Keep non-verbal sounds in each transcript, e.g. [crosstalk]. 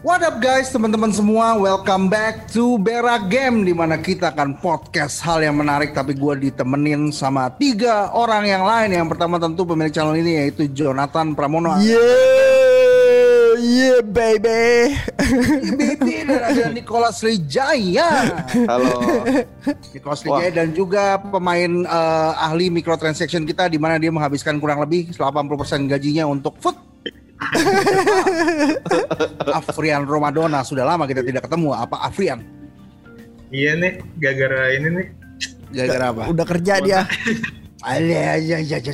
What up guys, teman-teman semua, welcome back to Bera Game di mana kita akan podcast hal yang menarik tapi gue ditemenin sama tiga orang yang lain. Yang pertama tentu pemilik channel ini yaitu Jonathan Pramono. Yeah, yeah baby. baby dan ada [laughs] Nicholas Lijaya. Halo. Nicholas Lijaya dan juga pemain uh, ahli microtransaction kita di mana dia menghabiskan kurang lebih 80% gajinya untuk food Afrian Romadona sudah lama kita tidak ketemu. Apa Afrian? Iya nih, gara-gara ini nih. Gara-gara apa? Udah kerja dia. Aja, aja, aja, aja,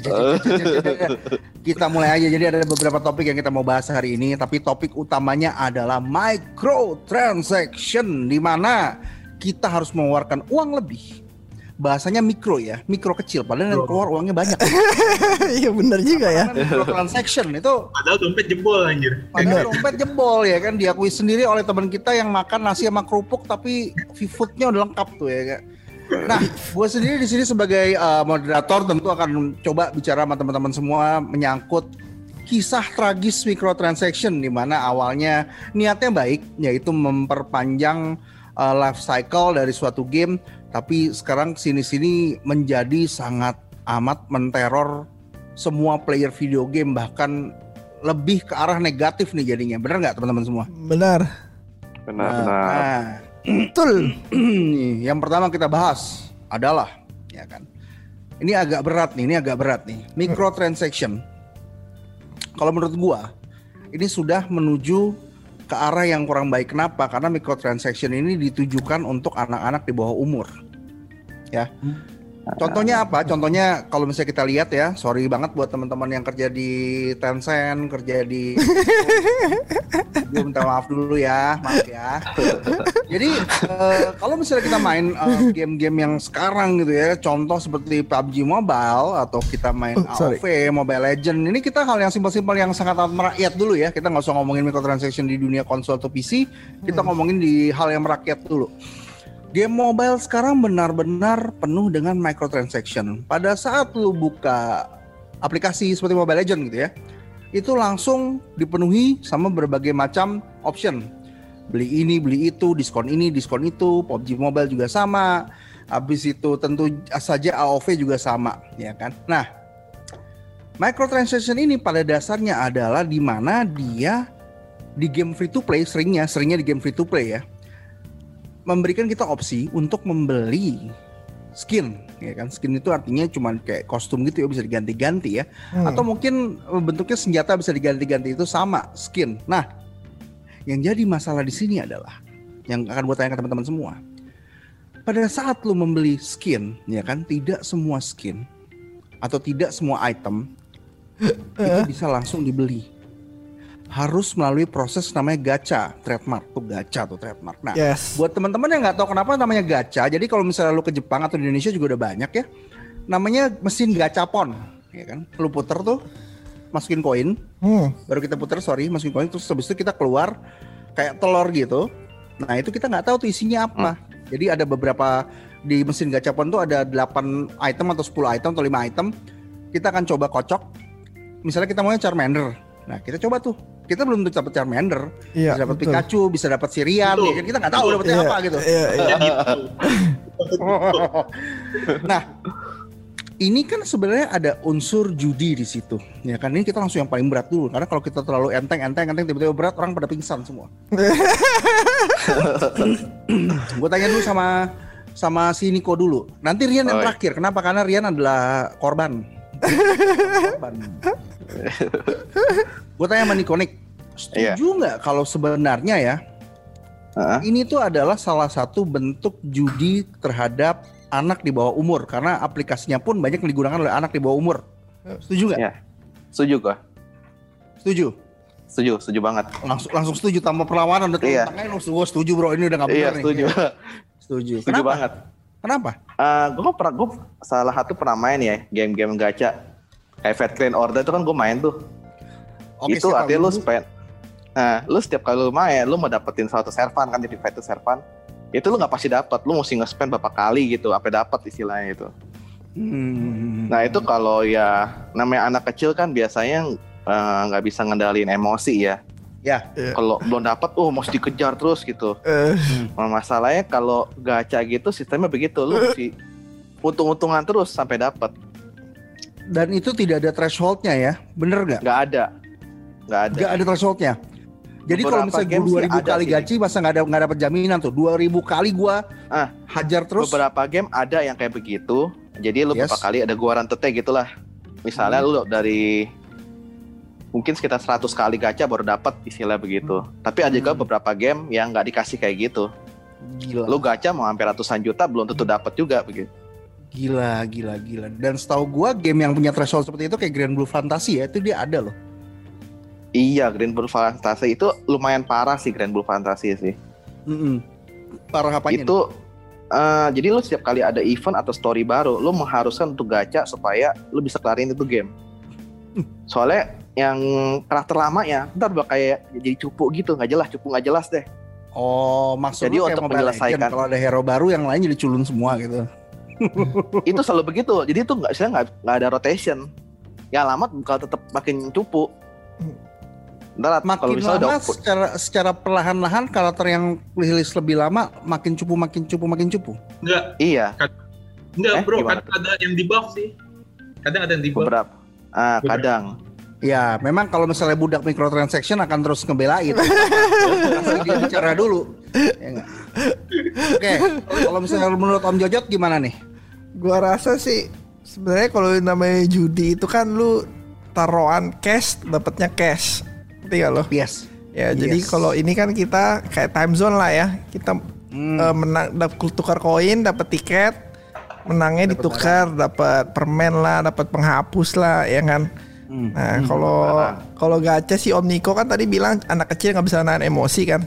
Kita mulai aja. Jadi ada beberapa topik yang kita mau bahas hari ini. Tapi topik utamanya adalah micro transaction, di mana kita harus mengeluarkan uang lebih bahasanya mikro ya, mikro kecil. Padahal yang keluar uangnya banyak. [laughs] Iya benar juga ya. Mikro transaction itu. Padahal dompet jebol anjir. Padahal dompet jebol ya kan diakui sendiri oleh teman kita yang makan nasi sama kerupuk tapi foodnya udah lengkap tuh ya kan. Nah, gue sendiri di sini sebagai uh, moderator tentu akan coba bicara sama teman-teman semua menyangkut kisah tragis microtransaction di mana awalnya niatnya baik yaitu memperpanjang uh, life cycle dari suatu game tapi sekarang sini-sini menjadi sangat amat menteror semua player video game bahkan lebih ke arah negatif nih jadinya. Benar nggak teman-teman semua? Benar. Benar nah, benar. nah, betul. [clears throat] Yang pertama kita bahas adalah ya kan? Ini agak berat nih ini agak berat nih. Microtransaction. Kalau menurut gua ini sudah menuju ke arah yang kurang baik. Kenapa? Karena microtransaction ini ditujukan untuk anak-anak di bawah umur. Ya. Contohnya apa? Contohnya kalau misalnya kita lihat ya, sorry banget buat teman-teman yang kerja di Tencent, kerja di gue [laughs] minta maaf dulu ya, maaf ya. Jadi uh, kalau misalnya kita main game game-game yang sekarang gitu ya, contoh seperti PUBG Mobile atau kita main oh, AoV, Mobile Legend, ini kita hal yang simpel-simpel yang sangat merakyat dulu ya. Kita nggak usah ngomongin microtransaction di dunia konsol atau PC, kita hmm. ngomongin di hal yang merakyat dulu. Game mobile sekarang benar-benar penuh dengan microtransaction. Pada saat lu buka aplikasi seperti Mobile Legend gitu ya, itu langsung dipenuhi sama berbagai macam option. Beli ini, beli itu, diskon ini, diskon itu, PUBG Mobile juga sama. Habis itu tentu saja AOV juga sama, ya kan? Nah, microtransaction ini pada dasarnya adalah di mana dia di game free to play seringnya, seringnya di game free to play ya memberikan kita opsi untuk membeli skin ya kan? Skin itu artinya cuma kayak kostum gitu ya bisa diganti-ganti ya. Hmm. atau mungkin bentuknya senjata bisa diganti-ganti itu sama skin. Nah yang jadi masalah di sini adalah yang akan gue tanya ke teman-teman semua. Pada saat lu membeli skin ya kan tidak semua skin atau tidak semua item [laughs] itu bisa langsung dibeli harus melalui proses namanya gacha trademark tuh gacha tuh trademark. Nah, yes. buat teman-teman yang nggak tahu kenapa namanya gacha, jadi kalau misalnya lu ke Jepang atau di Indonesia juga udah banyak ya, namanya mesin gachapon, ya kan? Lu puter tuh, masukin koin, hmm. baru kita puter sorry, masukin koin, terus habis itu kita keluar kayak telur gitu. Nah itu kita nggak tahu tuh isinya apa. Hmm. Jadi ada beberapa di mesin gachapon tuh ada 8 item atau 10 item atau 5 item. Kita akan coba kocok. Misalnya kita maunya Charmander. Nah kita coba tuh kita belum dapat Charmander, iya, bisa dapat Pikachu, bisa dapat Sirian, ya kan kita nggak tahu dapetnya iya, apa gitu. Iya, iya. [laughs] nah, ini kan sebenarnya ada unsur judi di situ, ya kan ini kita langsung yang paling berat dulu, karena kalau kita terlalu enteng, enteng, enteng, tiba-tiba berat orang pada pingsan semua. [laughs] Gue tanya dulu sama sama si Niko dulu. Nanti Rian yang terakhir. Kenapa? Karena Rian adalah korban. Gue tanya sama Nikonik, setuju iya. nggak yeah. kalau sebenarnya ya uh-huh. ini tuh adalah salah satu bentuk judi terhadap anak di bawah umur karena aplikasinya pun banyak digunakan oleh anak di bawah umur. Setuju nggak? Yeah. Setuju gua. Setuju. Setuju, setuju banget. Langsung langsung setuju tanpa perlawanan udah iya. tangan gue setuju bro ini udah nggak benar iya, setuju. nih. Setuju. Setuju Kenapa? banget. Kenapa? Uh, eh, gue pernah gue salah satu pernah main ya game-game gacha kayak Fat Order itu kan gue main tuh. Oke, itu artinya lu spend nah lu setiap kali lu main lu mau dapetin suatu servan kan jadi fighter servan itu lu nggak pasti dapat lu mesti nge-spend berapa kali gitu apa dapat istilahnya itu hmm. nah itu kalau ya namanya anak kecil kan biasanya eh, nggak uh, bisa ngendalin emosi ya Ya. Kalau belum dapat, oh mesti dikejar terus gitu. Eh, Nah, masalahnya kalau gacha gitu sistemnya begitu, lu mesti untung-untungan terus sampai dapat. Dan itu tidak ada thresholdnya ya, bener nggak? Nggak ada, nggak ada. Nggak ada thresholdnya. Jadi kalau misalnya gue sih 2000 ada kali sih. gaji masa nggak ada nggak dapat jaminan tuh. 2000 kali gua Ah, hajar terus. Beberapa game ada yang kayak begitu. Jadi lu Yes. beberapa kali ada gua tete gitulah. Misalnya Hmm. lu dari mungkin sekitar 100 kali gacha baru dapat istilah begitu. Tapi ada juga Hmm. beberapa game yang nggak dikasih kayak gitu. Gila. Lu gacha mau hampir ratusan juta belum tentu dapat juga begitu. Gila, gila, gila. Dan setahu gua game yang punya threshold seperti itu kayak Grand Blue Fantasy ya, itu dia ada loh. Iya, Grand Blue Fantasy itu lumayan parah sih Grand Blue Fantasy sih. Mm-mm. Parah apanya? nih? itu eh, jadi lu setiap kali ada event atau story baru, lu mengharuskan untuk gacha supaya lu bisa kelarin itu game. Soalnya yang karakter lama ya, ntar bakal kayak jadi cupu gitu, nggak jelas, cupu nggak jelas deh. Oh, maksudnya Jadi untuk menyelesaikan- kalau ada hero baru yang lain jadi culun semua gitu. [laughs] itu selalu begitu. Jadi itu nggak, saya nggak nggak ada rotation. Yang lama bakal tetap makin cupu. Ntar kalau Makin misalnya lama udah secara secara perlahan-lahan karakter yang rilis lebih lama makin cupu makin cupu makin cupu. Enggak, iya enggak Eh, bro, kadang ada yang di buff sih. Kadang ada yang di buff. beberapa. Ah, Beberapa. kadang. Ya, memang kalau misalnya budak microtransaction akan terus ngebelain. [laughs] Dia bicara dulu. Ya? Oke, kalau misalnya menurut Om Jojot gimana nih? gua rasa sih sebenarnya kalau namanya judi itu kan lu taruhan cash dapatnya cash. Ngerti gak lo? Yes. Ya, jadi Yes. kalau ini kan kita kayak time zone lah ya. Kita Hmm. eh, menang dapat tukar koin, dapat tiket, menangnya ditukar, dapat permen lah, dapat penghapus lah, ya kan. Hmm. Nah, kalau kalau gacha sih Om Niko kan tadi bilang anak kecil nggak bisa nahan emosi kan.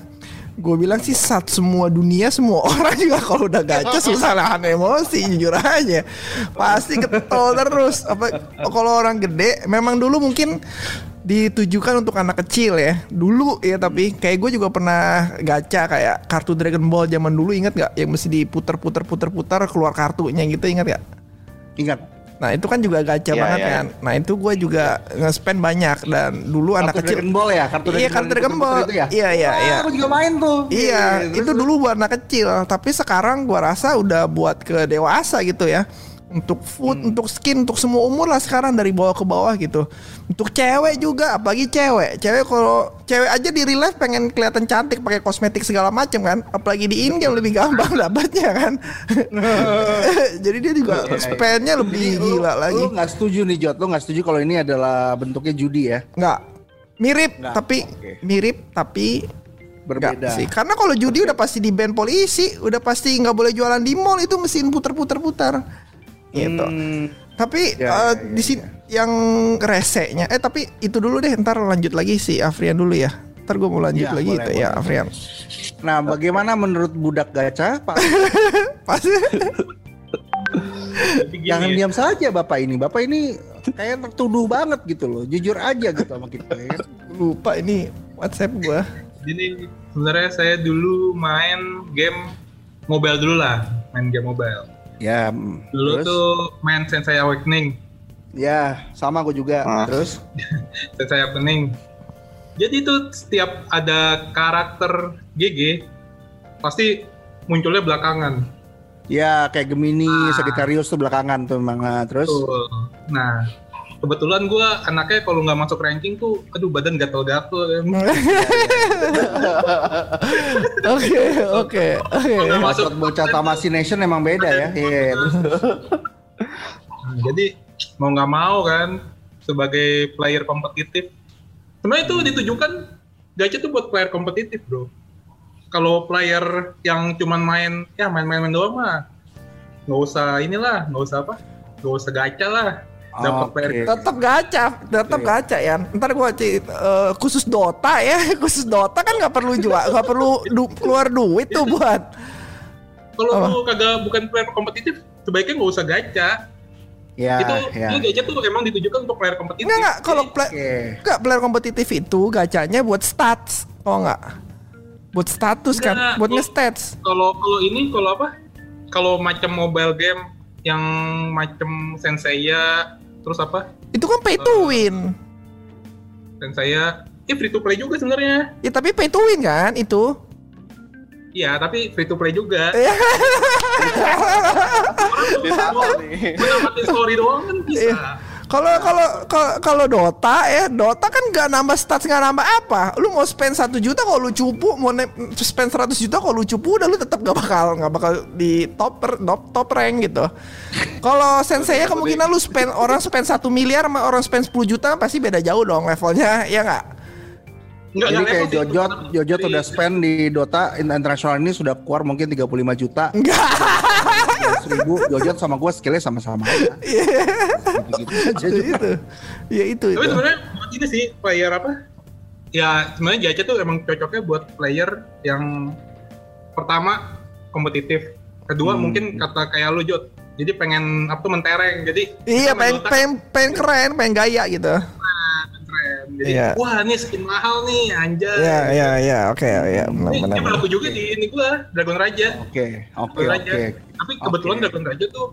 Gue bilang sih saat semua dunia semua [laughs] orang juga kalau udah gacha susah nahan emosi jujur aja. Pasti ketol terus. Apa kalau orang gede memang dulu mungkin ditujukan untuk anak kecil ya dulu ya tapi kayak gue juga pernah gacha kayak kartu Dragon Ball zaman dulu inget nggak yang mesti diputer puter puter puter keluar kartunya gitu inget nggak Ingat. Nah itu kan juga gacha Iya, banget iya. kan. Nah itu gue juga nge-spend banyak dan dulu anak Kartu kecil. Dragon Ball ya, kartu Iya kartu Dragon Ball. itu ya. Iya iya Ah, iya. Aku juga main tuh. Iya Terus- itu dulu buat anak kecil. Tapi sekarang gue rasa udah buat ke dewasa gitu ya. Untuk food, Hmm. untuk skin, untuk semua umur lah sekarang dari bawah ke bawah gitu. Untuk cewek juga, apalagi cewek. Cewek kalau cewek aja di real life pengen kelihatan cantik pakai kosmetik segala macam kan. Apalagi di in game lebih gampang [laughs] dapatnya kan. [laughs] Jadi dia juga spendnya lebih Jadi lu- gila lagi. Lu nggak setuju nih Jot, lu nggak setuju kalau ini adalah bentuknya judi ya? Nggak mirip Nggak, tapi oke. mirip tapi Berbeda. sih karena kalau judi udah pasti di ban polisi udah pasti nggak boleh jualan di mall itu mesin puter-puter-puter gitu Hmm, tapi Ya, eh, ya, di sini yang resenya eh tapi itu dulu deh ntar lanjut lagi si Afrian dulu ya ntar gue mau lanjut Ya, lagi boleh, itu ya boleh. Afrian Nah, bagaimana menurut budak gacha, Pak? [laughs] gini Jangan ya, diam saja Bapak ini. Bapak ini kayak tertuduh banget gitu loh. Jujur aja gitu sama kita ya. lupa ini WhatsApp gue Jadi sebenarnya saya dulu main game mobile dulu lah, main game mobile. Ya, Dulu terus? tuh main Sensei Awakening, Ya, sama aku juga. Ah. Terus? [laughs] Sensei Awakening. Jadi itu setiap ada karakter GG pasti munculnya belakangan. Ya, kayak Gemini, Ah. Sagittarius tuh belakangan tuh memang. Nah, Terus? Tuh. Nah, kebetulan gua anaknya kalau nggak masuk ranking tuh, aduh badan gatel-gatel. [laughs] oke oke oke masuk. Bocah bocah Tamashination emang beda ya. Iya, terus. Nah, jadi mau nggak mau kan sebagai player kompetitif. Sebenarnya itu ditujukan gacha tuh buat player kompetitif bro. Kalau player yang cuman main ya main-main doang mah nggak usah inilah nggak usah apa nggak usah gacha lah. Dapat player tetap gacha tetap Iya. gacha ya ntar gua eh, khusus Dota ya [laughs] khusus Dota kan nggak perlu jual nggak perlu du- keluar duit tuh buat Kalau lu kagak bukan player kompetitif sebaiknya nggak usah gacha. Ya, itu ya. itu gacha tuh emang ditujukan untuk player kompetitif. Enggak enggak kalau Oke. enggak player kompetitif itu gacanya buat stats. Oh enggak. Buat status kan, Enggak, buat oh. nge-stats. kalau kalau ini kalau apa? Kalau macam mobile game yang macam Senseiya terus apa? Itu kan pay to win. dan saya ini free to play juga sebenarnya. Ya tapi pay to win kan itu. Iya, tapi free to play juga. [laughs] Iya. Gue dapetin story doang kan bisa. Iya. Kalau kalau kalau kalau Dota ya, Dota kan nggak nambah stats nggak nambah apa. Lu mau spend satu juta kalau lu cupu, mau ne- spend 100 juta kalau lu cupu, udah lu tetap gak bakal nggak bakal di top top top rank gitu. Kalau sensei kemungkinan lu spend orang spend satu miliar sama orang spend 10 juta pasti beda jauh dong levelnya, ya nggak? Enggak, Jadi enggak kayak. Jojot, Jojot udah spend di Dota internasional ini sudah keluar mungkin 35 juta. Enggak. Ribu Jojot sama gue skillnya sama-sama aja. [laughs] Aja itu. Ya itu Tapi itu. sebenarnya buat ini sih player apa? Ya sebenarnya Jaca tuh emang cocoknya buat player yang pertama kompetitif, kedua Hmm. mungkin kata kayak lu Jot. Jadi pengen apa tuh mentereng. Jadi Iya, pengen, pengen, pengen keren, pengen gaya gitu. Jadi Iya. wah ini skin mahal nih anjay. Iya, iya, iya, oke, iya, benar, Ini, benar. ini berlaku juga di ini gua Dragon Raja. Oke, oke, oke. Tapi kebetulan Oke. Dragon Raja tuh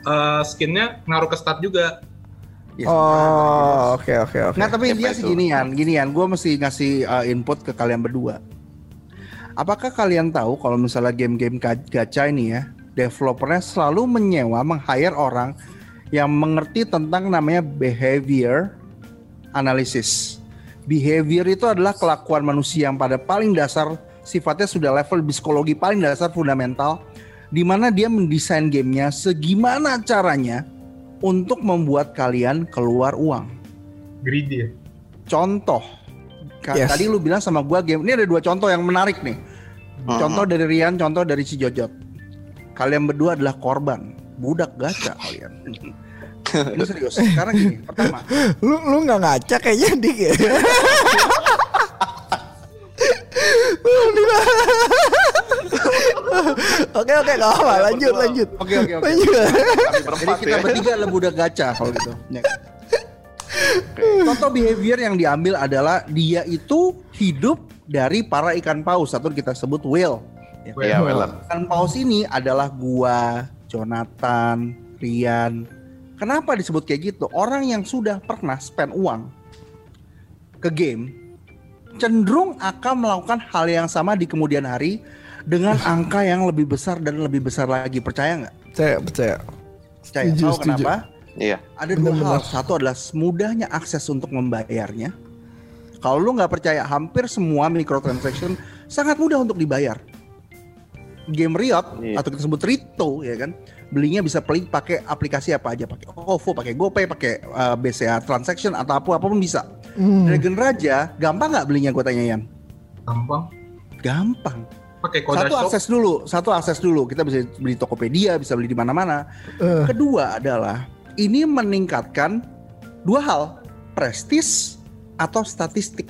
eh, skinnya ngaruh ke stat juga. Yes. Oh, oke, oke, oke. Nggak, tapi dia sih itu? ginian, ginian. Gue mesti ngasih uh, input ke kalian berdua. Apakah kalian tahu kalau misalnya game-game ga- gacha ini ya, developernya selalu menyewa, meng-hire orang yang mengerti tentang namanya behavior analysis. Behavior itu adalah kelakuan manusia yang pada paling dasar sifatnya sudah level psikologi paling dasar fundamental di mana dia mendesain gamenya segimana caranya untuk membuat kalian keluar uang. Greedy ya. Contoh, Yes. tadi lu bilang sama gua game ini ada dua contoh yang menarik nih. Contoh dari Rian, contoh dari si Jojot. Kalian berdua adalah korban budak gacha kalian. [laughs] ini serius. Sekarang gini, pertama, [laughs] Lu lu nggak ngaca kayaknya dik ya. [laughs] Oke oke gak apa lanjut lanjut. Oke, oke, oke. Lanjut. Jadi kita ya. bertiga adalah budak gacha kalau gitu. Ya. Contoh behavior yang diambil adalah dia itu hidup dari para ikan paus atau kita sebut whale. Ya. Iya, Weller. Ikan paus ini adalah gua, Jonathan, Rian. Kenapa disebut kayak gitu? Orang yang sudah pernah spend uang ke game cenderung akan melakukan hal yang sama di kemudian hari dengan [laughs] angka yang lebih besar dan lebih besar lagi. Percaya nggak? Percaya percaya. Percaya. Setuju, Tahu setuju. kenapa? Iya. Ada dua Benar-benar. hal. Satu adalah mudahnya akses untuk membayarnya. Kalau lu nggak percaya, hampir semua microtransaction sangat mudah untuk dibayar. Game Riot Iya. atau kita sebut Rito ya kan, belinya bisa beli pakai aplikasi apa aja, pakai OVO, pakai GoPay, pakai uh, BCA transaction atau apa apa pun bisa. Hmm. Dragon Raja gampang nggak belinya gue tanya Yan? Gampang. Gampang. Pakai kode Satu shop. akses dulu, satu akses dulu. Kita bisa beli Tokopedia, bisa beli di mana-mana. Eh, Kedua adalah ini meningkatkan dua hal, prestis atau statistik.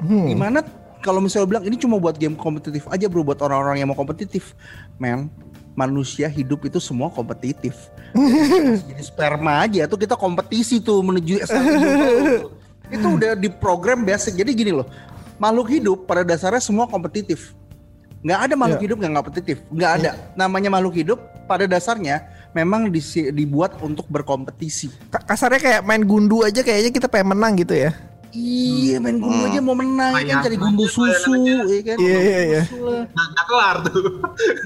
hmm. Di mana kalau misalnya bilang ini cuma buat game kompetitif aja bro, buat orang-orang yang mau kompetitif, men, manusia hidup itu semua kompetitif. [laughs] Jadi sperma aja tuh kita kompetisi tuh menuju SLI. itu udah di program basic. Jadi gini loh, makhluk hidup pada dasarnya semua kompetitif. Nggak ada makhluk Ya. hidup yang nggak kompetitif, nggak ada. Namanya makhluk hidup pada dasarnya memang dibuat untuk berkompetisi. Ka- Kasarnya kayak main gundu aja kayaknya kita pengen menang gitu ya. Iya main gundu Hmm. aja mau menang ya kan cari gundu aja, susu ya kan. Iya, iya, iya. Susu lah. Nggak, nggak kelar tuh.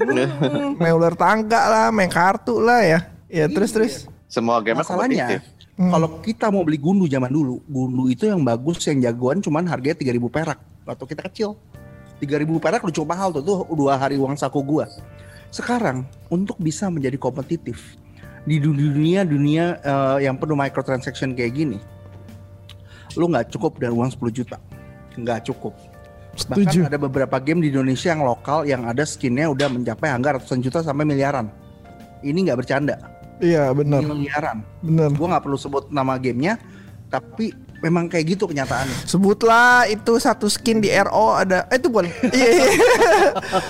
Hmm. Main ular tangga lah, main kartu lah ya. Ya terus Iya. terus. Semua game Masalahnya. Hmm. kalau kita mau beli gundu zaman dulu, gundu itu yang bagus yang jagoan cuman harganya 3000 perak waktu kita kecil. 3000 perak udah cukup mahal tuh tuh dua hari uang saku gua. Sekarang untuk bisa menjadi kompetitif di dunia dunia eh, yang penuh microtransaction kayak gini, lu nggak cukup dari uang 10 juta, nggak cukup. Bahkan Setuju. ada beberapa game di Indonesia yang lokal yang ada skinnya udah mencapai angka ratusan juta sampai miliaran. Ini nggak bercanda, Iya benar, miliaran. benar. Gue nggak perlu sebut nama gamenya, tapi memang kayak gitu kenyataannya. Sebutlah itu satu skin di RO ada eh itu bukan. [laughs] Iya, iya.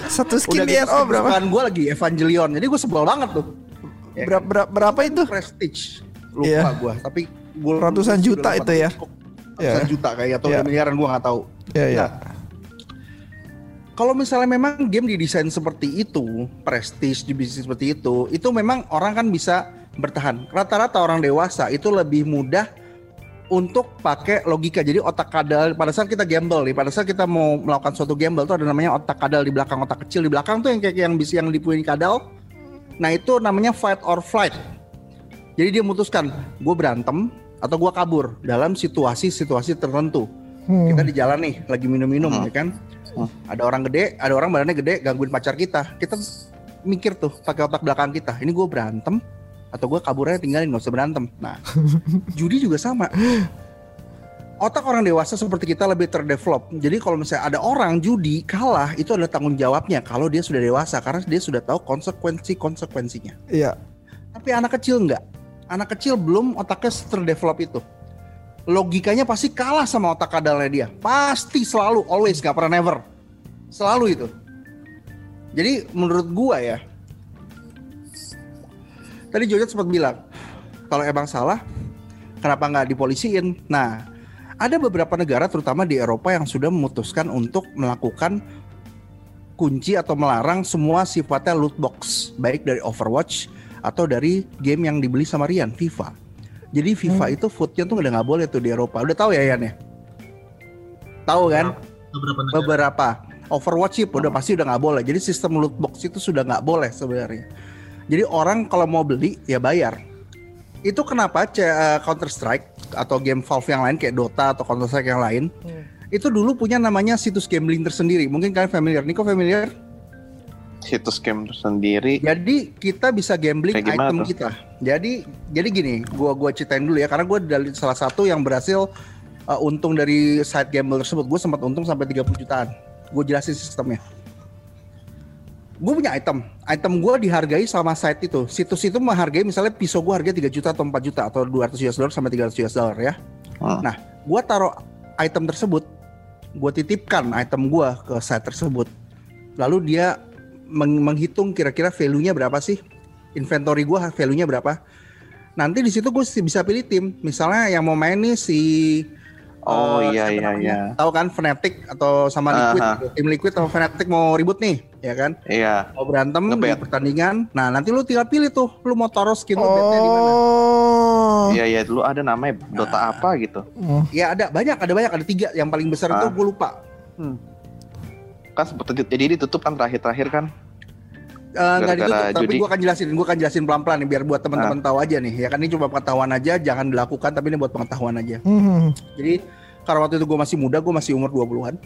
satu skin di gitu, RO berapa? gue lagi Evangelion, jadi gue sebel banget tuh. Ya Berapa, berapa, berapa itu? Prestige, lupa Iya. gue, tapi gua Ratusan juta itu ya? Ratusan Iya. juta kayak atau Iya. miliaran gue nggak tahu. Ya ya. Nah, kalau misalnya memang game didesain seperti itu, prestige di bisnis seperti itu, itu memang orang kan bisa bertahan. Rata-rata orang dewasa itu lebih mudah untuk pakai logika. Jadi otak kadal pada saat kita gamble nih, pada saat kita mau melakukan suatu gamble tuh ada namanya otak kadal di belakang otak kecil di belakang tuh yang kayak yang bisa yang dipunyai kadal. Nah itu namanya fight or flight. Jadi dia memutuskan gue berantem atau gue kabur dalam situasi-situasi tertentu. Hmm. Kita di jalan nih lagi minum-minum hmm. ya kan. Hmm. Ada orang gede, ada orang badannya gede gangguin pacar kita. Kita mikir tuh pakai otak belakang kita. Ini gue berantem atau gue kaburnya tinggalin nggak usah berantem. Nah, [laughs] judi juga sama. Otak orang dewasa seperti kita lebih terdevelop. Jadi kalau misalnya ada orang judi kalah, itu adalah tanggung jawabnya kalau dia sudah dewasa karena dia sudah tahu konsekuensi konsekuensinya. Iya. Tapi anak kecil enggak. Anak kecil belum otaknya terdevelop itu. Logikanya pasti kalah sama otak kadalnya dia. Pasti selalu, always, gak pernah never. Selalu itu. Jadi menurut gua ya, Tadi Jojo sempat bilang kalau emang salah, kenapa nggak dipolisiin? Nah, ada beberapa negara terutama di Eropa yang sudah memutuskan untuk melakukan kunci atau melarang semua sifatnya loot box, baik dari Overwatch atau dari game yang dibeli sama Rian, FIFA. Jadi FIFA hmm. itu footnya tuh udah nggak boleh tuh di Eropa. Udah tahu ya Yan ya? Tahu kan? Beberapa. Beberapa. Overwatch sih udah pasti udah nggak boleh. Jadi sistem loot box itu sudah nggak boleh sebenarnya. Jadi orang kalau mau beli ya bayar. Itu kenapa uh, Counter Strike atau game Valve yang lain kayak Dota atau Counter Strike yang lain hmm. itu dulu punya namanya situs gambling tersendiri. Mungkin kalian familiar. Niko familiar? Situs game tersendiri. Jadi kita bisa gambling item tuh? kita. Jadi jadi gini, gua gua ceritain dulu ya karena gua dari salah satu yang berhasil uh, untung dari site gamble tersebut. Gue sempat untung sampai 30 jutaan. Gue jelasin sistemnya gue punya item item gue dihargai sama site itu situs itu menghargai misalnya pisau gue harga 3 juta atau 4 juta atau 200 US dollar sampai 300 US dollar ya hmm. nah gue taruh item tersebut gue titipkan item gue ke site tersebut lalu dia meng menghitung kira-kira value-nya berapa sih inventory gue value-nya berapa nanti di situ gue bisa pilih tim misalnya yang mau main nih si Oh uh, iya iya iya. Tahu kan Fnatic atau sama Liquid, uh -huh. tim Liquid atau Fnatic mau ribut nih, ya kan? Iya. Mau berantem Ngebet. di pertandingan. Nah, nanti lu tinggal pilih tuh, lu mau taruh skin oh. lu di mana. Oh. Iya iya, dulu ada namanya Dota nah. apa gitu. Iya ada banyak, ada banyak, ada tiga. Yang paling besar ah. itu gue lupa. Hmm. Kan sempet jadi ditutup kan terakhir-terakhir kan? Uh, nggak ditutup, tapi gue akan jelasin, gue akan jelasin pelan-pelan nih biar buat teman-teman ah. tahu aja nih. Ya kan ini cuma pengetahuan aja, jangan dilakukan tapi ini buat pengetahuan aja. Hmm. Jadi karena waktu itu gue masih muda, gue masih umur 20-an.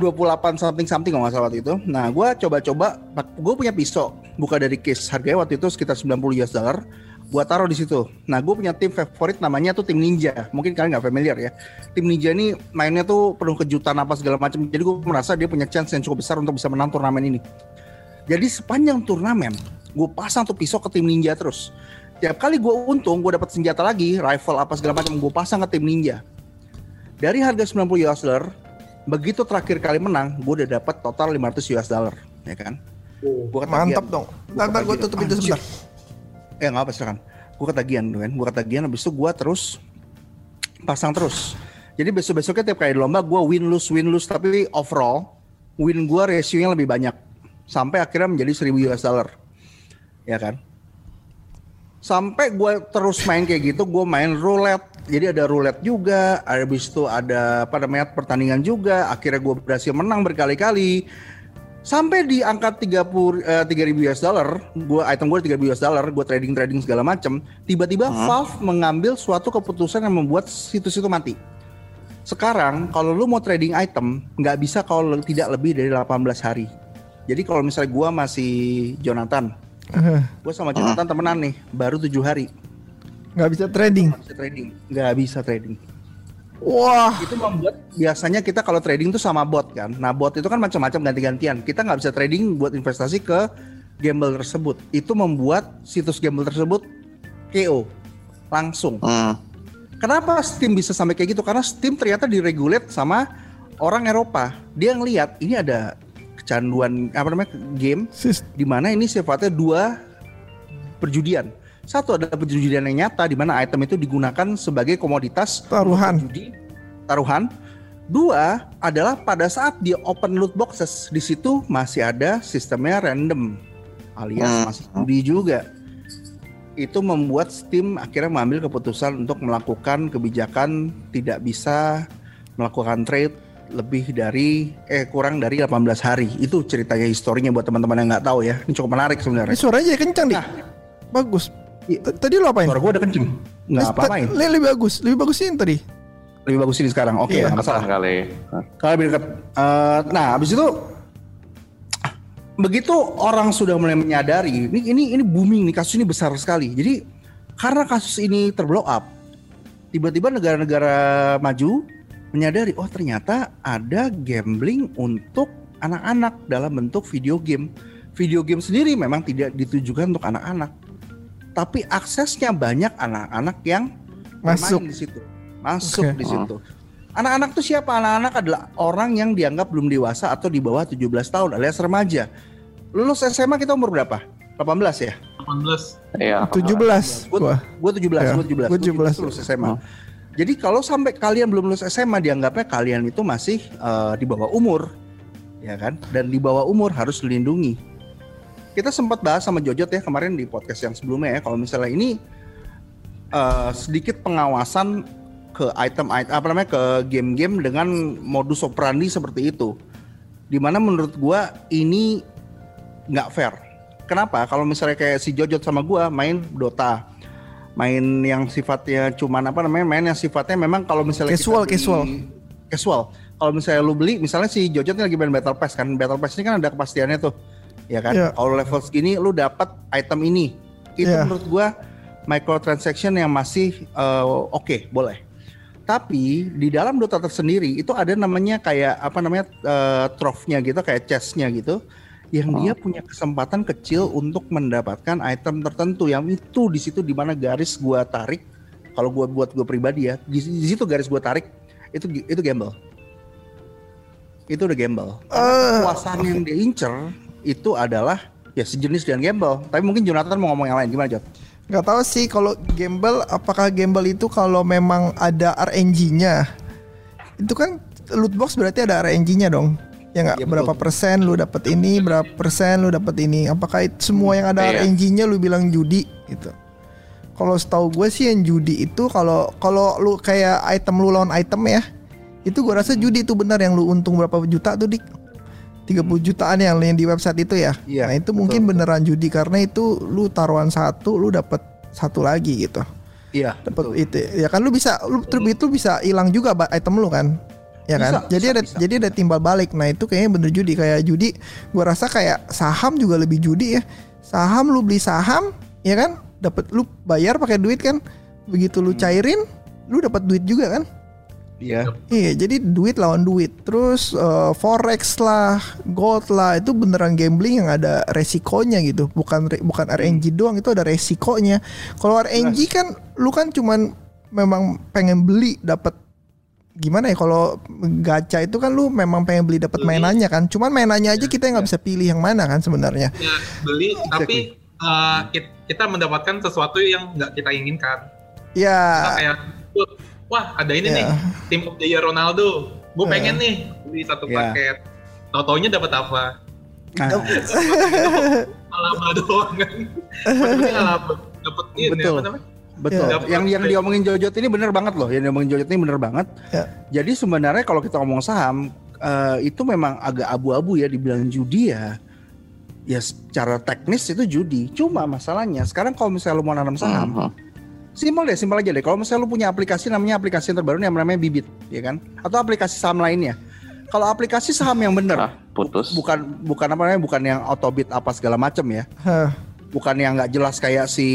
28 something something kalau nggak salah waktu itu. Nah, gue coba-coba, gue punya pisau, buka dari case. Harganya waktu itu sekitar 90 US dollar. Gue taruh di situ. Nah, gue punya tim favorit namanya tuh tim Ninja. Mungkin kalian nggak familiar ya. Tim Ninja ini mainnya tuh penuh kejutan apa segala macam. Jadi gue merasa dia punya chance yang cukup besar untuk bisa menang turnamen ini. Jadi sepanjang turnamen gue pasang tuh pisau ke tim ninja terus. Tiap kali gue untung, gue dapat senjata lagi, rifle apa segala macam, gue pasang ke tim ninja. Dari harga 90 US dollar, begitu terakhir kali menang, gue udah dapat total 500 US dollar, ya kan? Gua Mantap dong. Ntar gue tutup itu sebentar. Ya nggak apa silakan. Gue ketagihan tuh kan, gue ketagihan habis itu gue terus pasang terus. Jadi besok-besoknya tiap kali lomba gue win lose win lose tapi overall win gue rasionya lebih banyak sampai akhirnya menjadi 1000 US dollar. Ya kan? Sampai gue terus main kayak gitu gue main roulette. Jadi ada roulette juga habis itu ada apa namanya pertandingan juga. Akhirnya gue berhasil menang berkali-kali. Sampai di angka 30 eh, 3000 US dollar gue item gue 3000 US dollar gue trading trading segala macam tiba-tiba hmm. Valve mengambil suatu keputusan yang membuat situs itu mati. Sekarang kalau lu mau trading item nggak bisa kalau tidak lebih dari 18 hari jadi kalau misalnya gue masih Jonathan, uh. gue sama Jonathan uh. temenan nih, baru tujuh hari. Nggak bisa trading? Nggak bisa trading, nggak bisa trading. Wah. Itu membuat biasanya kita kalau trading tuh sama bot kan. Nah bot itu kan macam-macam ganti-gantian. Kita nggak bisa trading buat investasi ke gamble tersebut. Itu membuat situs gamble tersebut KO langsung. Uh. Kenapa Steam bisa sampai kayak gitu? Karena Steam ternyata diregulate sama orang Eropa. Dia ngelihat ini ada kecanduan apa namanya game di mana ini sifatnya dua perjudian. Satu adalah perjudian yang nyata di mana item itu digunakan sebagai komoditas taruhan. Judi, taruhan. Dua adalah pada saat dia open loot boxes di situ masih ada sistemnya random alias hmm. masih judi juga. itu membuat Steam akhirnya mengambil keputusan untuk melakukan kebijakan tidak bisa melakukan trade lebih dari eh kurang dari 18 hari. Itu ceritanya historinya buat teman-teman yang nggak tahu ya. Ini cukup menarik Ini sebenarnya. suaranya jadi kencang nih. Nah. Bagus. Iya. T- Tadi lo apain? Suara gue udah kenceng. Nggak Tes- apa-apain. Lebih bagus, lebih bagus ini tadi. Lebih bagus ini sekarang. Oke, Iya. nggak masalah. kali. Kalau lebih dekat. Eh, nah, habis itu begitu orang sudah mulai menyadari ini ini ini booming nih kasus ini besar sekali. Jadi karena kasus ini terblow up, tiba-tiba negara-negara maju menyadari oh ternyata ada gambling untuk anak-anak dalam bentuk video game. Video game sendiri memang tidak ditujukan untuk anak-anak, tapi aksesnya banyak anak-anak yang Masuk. di situ, masuk Oke. di situ. Anak-anak tuh siapa? Anak-anak adalah orang yang dianggap belum dewasa atau di bawah 17 tahun alias remaja. Lulus SMA kita umur berapa? 18 ya? 18 Iya. 17 Gue gua. gue 17, Ya, gue 17. gua Gua 17 17. lulus SMA. Jadi kalau sampai kalian belum lulus SMA dianggapnya kalian itu masih eh, di bawah umur. Ya kan? Dan di bawah umur harus dilindungi. Kita sempat bahas sama Jojot ya kemarin di podcast yang sebelumnya ya kalau misalnya ini eh, sedikit pengawasan ke item-item apa namanya ke game-game dengan modus operandi seperti itu. Di mana menurut gua ini nggak fair. Kenapa? Kalau misalnya kayak si Jojot sama gua main Dota, main yang sifatnya cuman apa namanya, main yang sifatnya memang kalau misalnya kita Casual, beli- casual. casual. Kalau misalnya lu beli, misalnya si Jojot ini lagi main Battle Pass kan, Battle Pass ini kan ada kepastiannya tuh, ya kan? Iya. Kalau level segini lu dapat item ini, itu Iya. menurut gua microtransaction yang masih eh, oke, boleh. Tapi di dalam Dota tersendiri itu ada namanya kayak apa namanya eh, trophy-nya gitu, kayak chest-nya gitu, yang dia punya kesempatan kecil untuk mendapatkan item tertentu yang itu di situ di mana garis gua tarik. Kalau gua buat gua pribadi ya, di, di situ garis gua tarik itu itu gamble. Itu udah gamble. Eh, Kekuasaan yang dia incer itu adalah ya sejenis dengan gamble. Tapi mungkin Jonathan mau ngomong yang lain gimana Jot? nggak tahu sih kalau gamble apakah gamble itu kalau memang ada RNG-nya. Itu kan loot box berarti ada RNG-nya dong. Ya nggak betul. berapa persen lu dapat ini, berapa persen lu dapat ini. Apakah itu semua yang ada Iya. RNG-nya lu bilang judi gitu. Kalau setahu gue sih yang judi itu kalau kalau lu kayak item lu lawan item ya. Itu gue rasa judi itu benar yang lu untung berapa juta tuh dik. 30 jutaan yang yang di website itu ya. Iya, nah itu betul, mungkin beneran judi karena itu lu taruhan satu lu dapat satu lagi gitu. Iya. Dapat itu ya kan lu bisa lu itu bisa hilang juga item lu kan. Ya kan? Bisa, jadi bisa, ada bisa. jadi ada timbal balik. Nah, itu kayaknya bener judi kayak judi gua rasa kayak saham juga lebih judi ya. Saham lu beli saham ya kan? Dapat lu bayar pakai duit kan. Begitu Hmm. lu cairin lu dapat duit juga kan? Iya. Iya, jadi duit lawan duit. Terus eh, forex lah, gold lah, itu beneran gambling yang ada resikonya gitu. Bukan bukan RNG doang, itu ada resikonya. Kalau RNG kan lu kan cuman memang pengen beli dapat gimana ya kalau gacha itu kan lu memang pengen beli dapat mainannya kan. Cuman mainannya aja kita nggak bisa pilih yang mana kan sebenarnya. ya beli tapi uh, kit- kita mendapatkan sesuatu yang nggak kita inginkan kita Ya, kayak wah ada ini Ya. nih tim of the year Ronaldo gue Ya. pengen nih beli satu Ya. paket tau-taunya dapat apa Nah, [laughs] alaba doang kan alaba dapat ini Betul. apa namanya betul. Ya. Yang yang diomongin Jojot ini bener banget loh. Yang diomongin Jojot ini bener banget. Ya. Jadi sebenarnya kalau kita ngomong saham eh, itu memang agak abu-abu ya dibilang judi ya. Ya secara teknis itu judi. Cuma masalahnya sekarang kalau misalnya lu mau nanam saham, Mhm. Simpel deh, simpel aja deh. Kalau misalnya lu punya aplikasi namanya aplikasi yang terbaru yang namanya Bibit, ya kan? Atau aplikasi saham lainnya. Kalau aplikasi saham yang bener, Ah, putus. bukan bukan apa namanya, bukan yang autobit apa segala macam ya. Hah. Bukan yang nggak jelas kayak si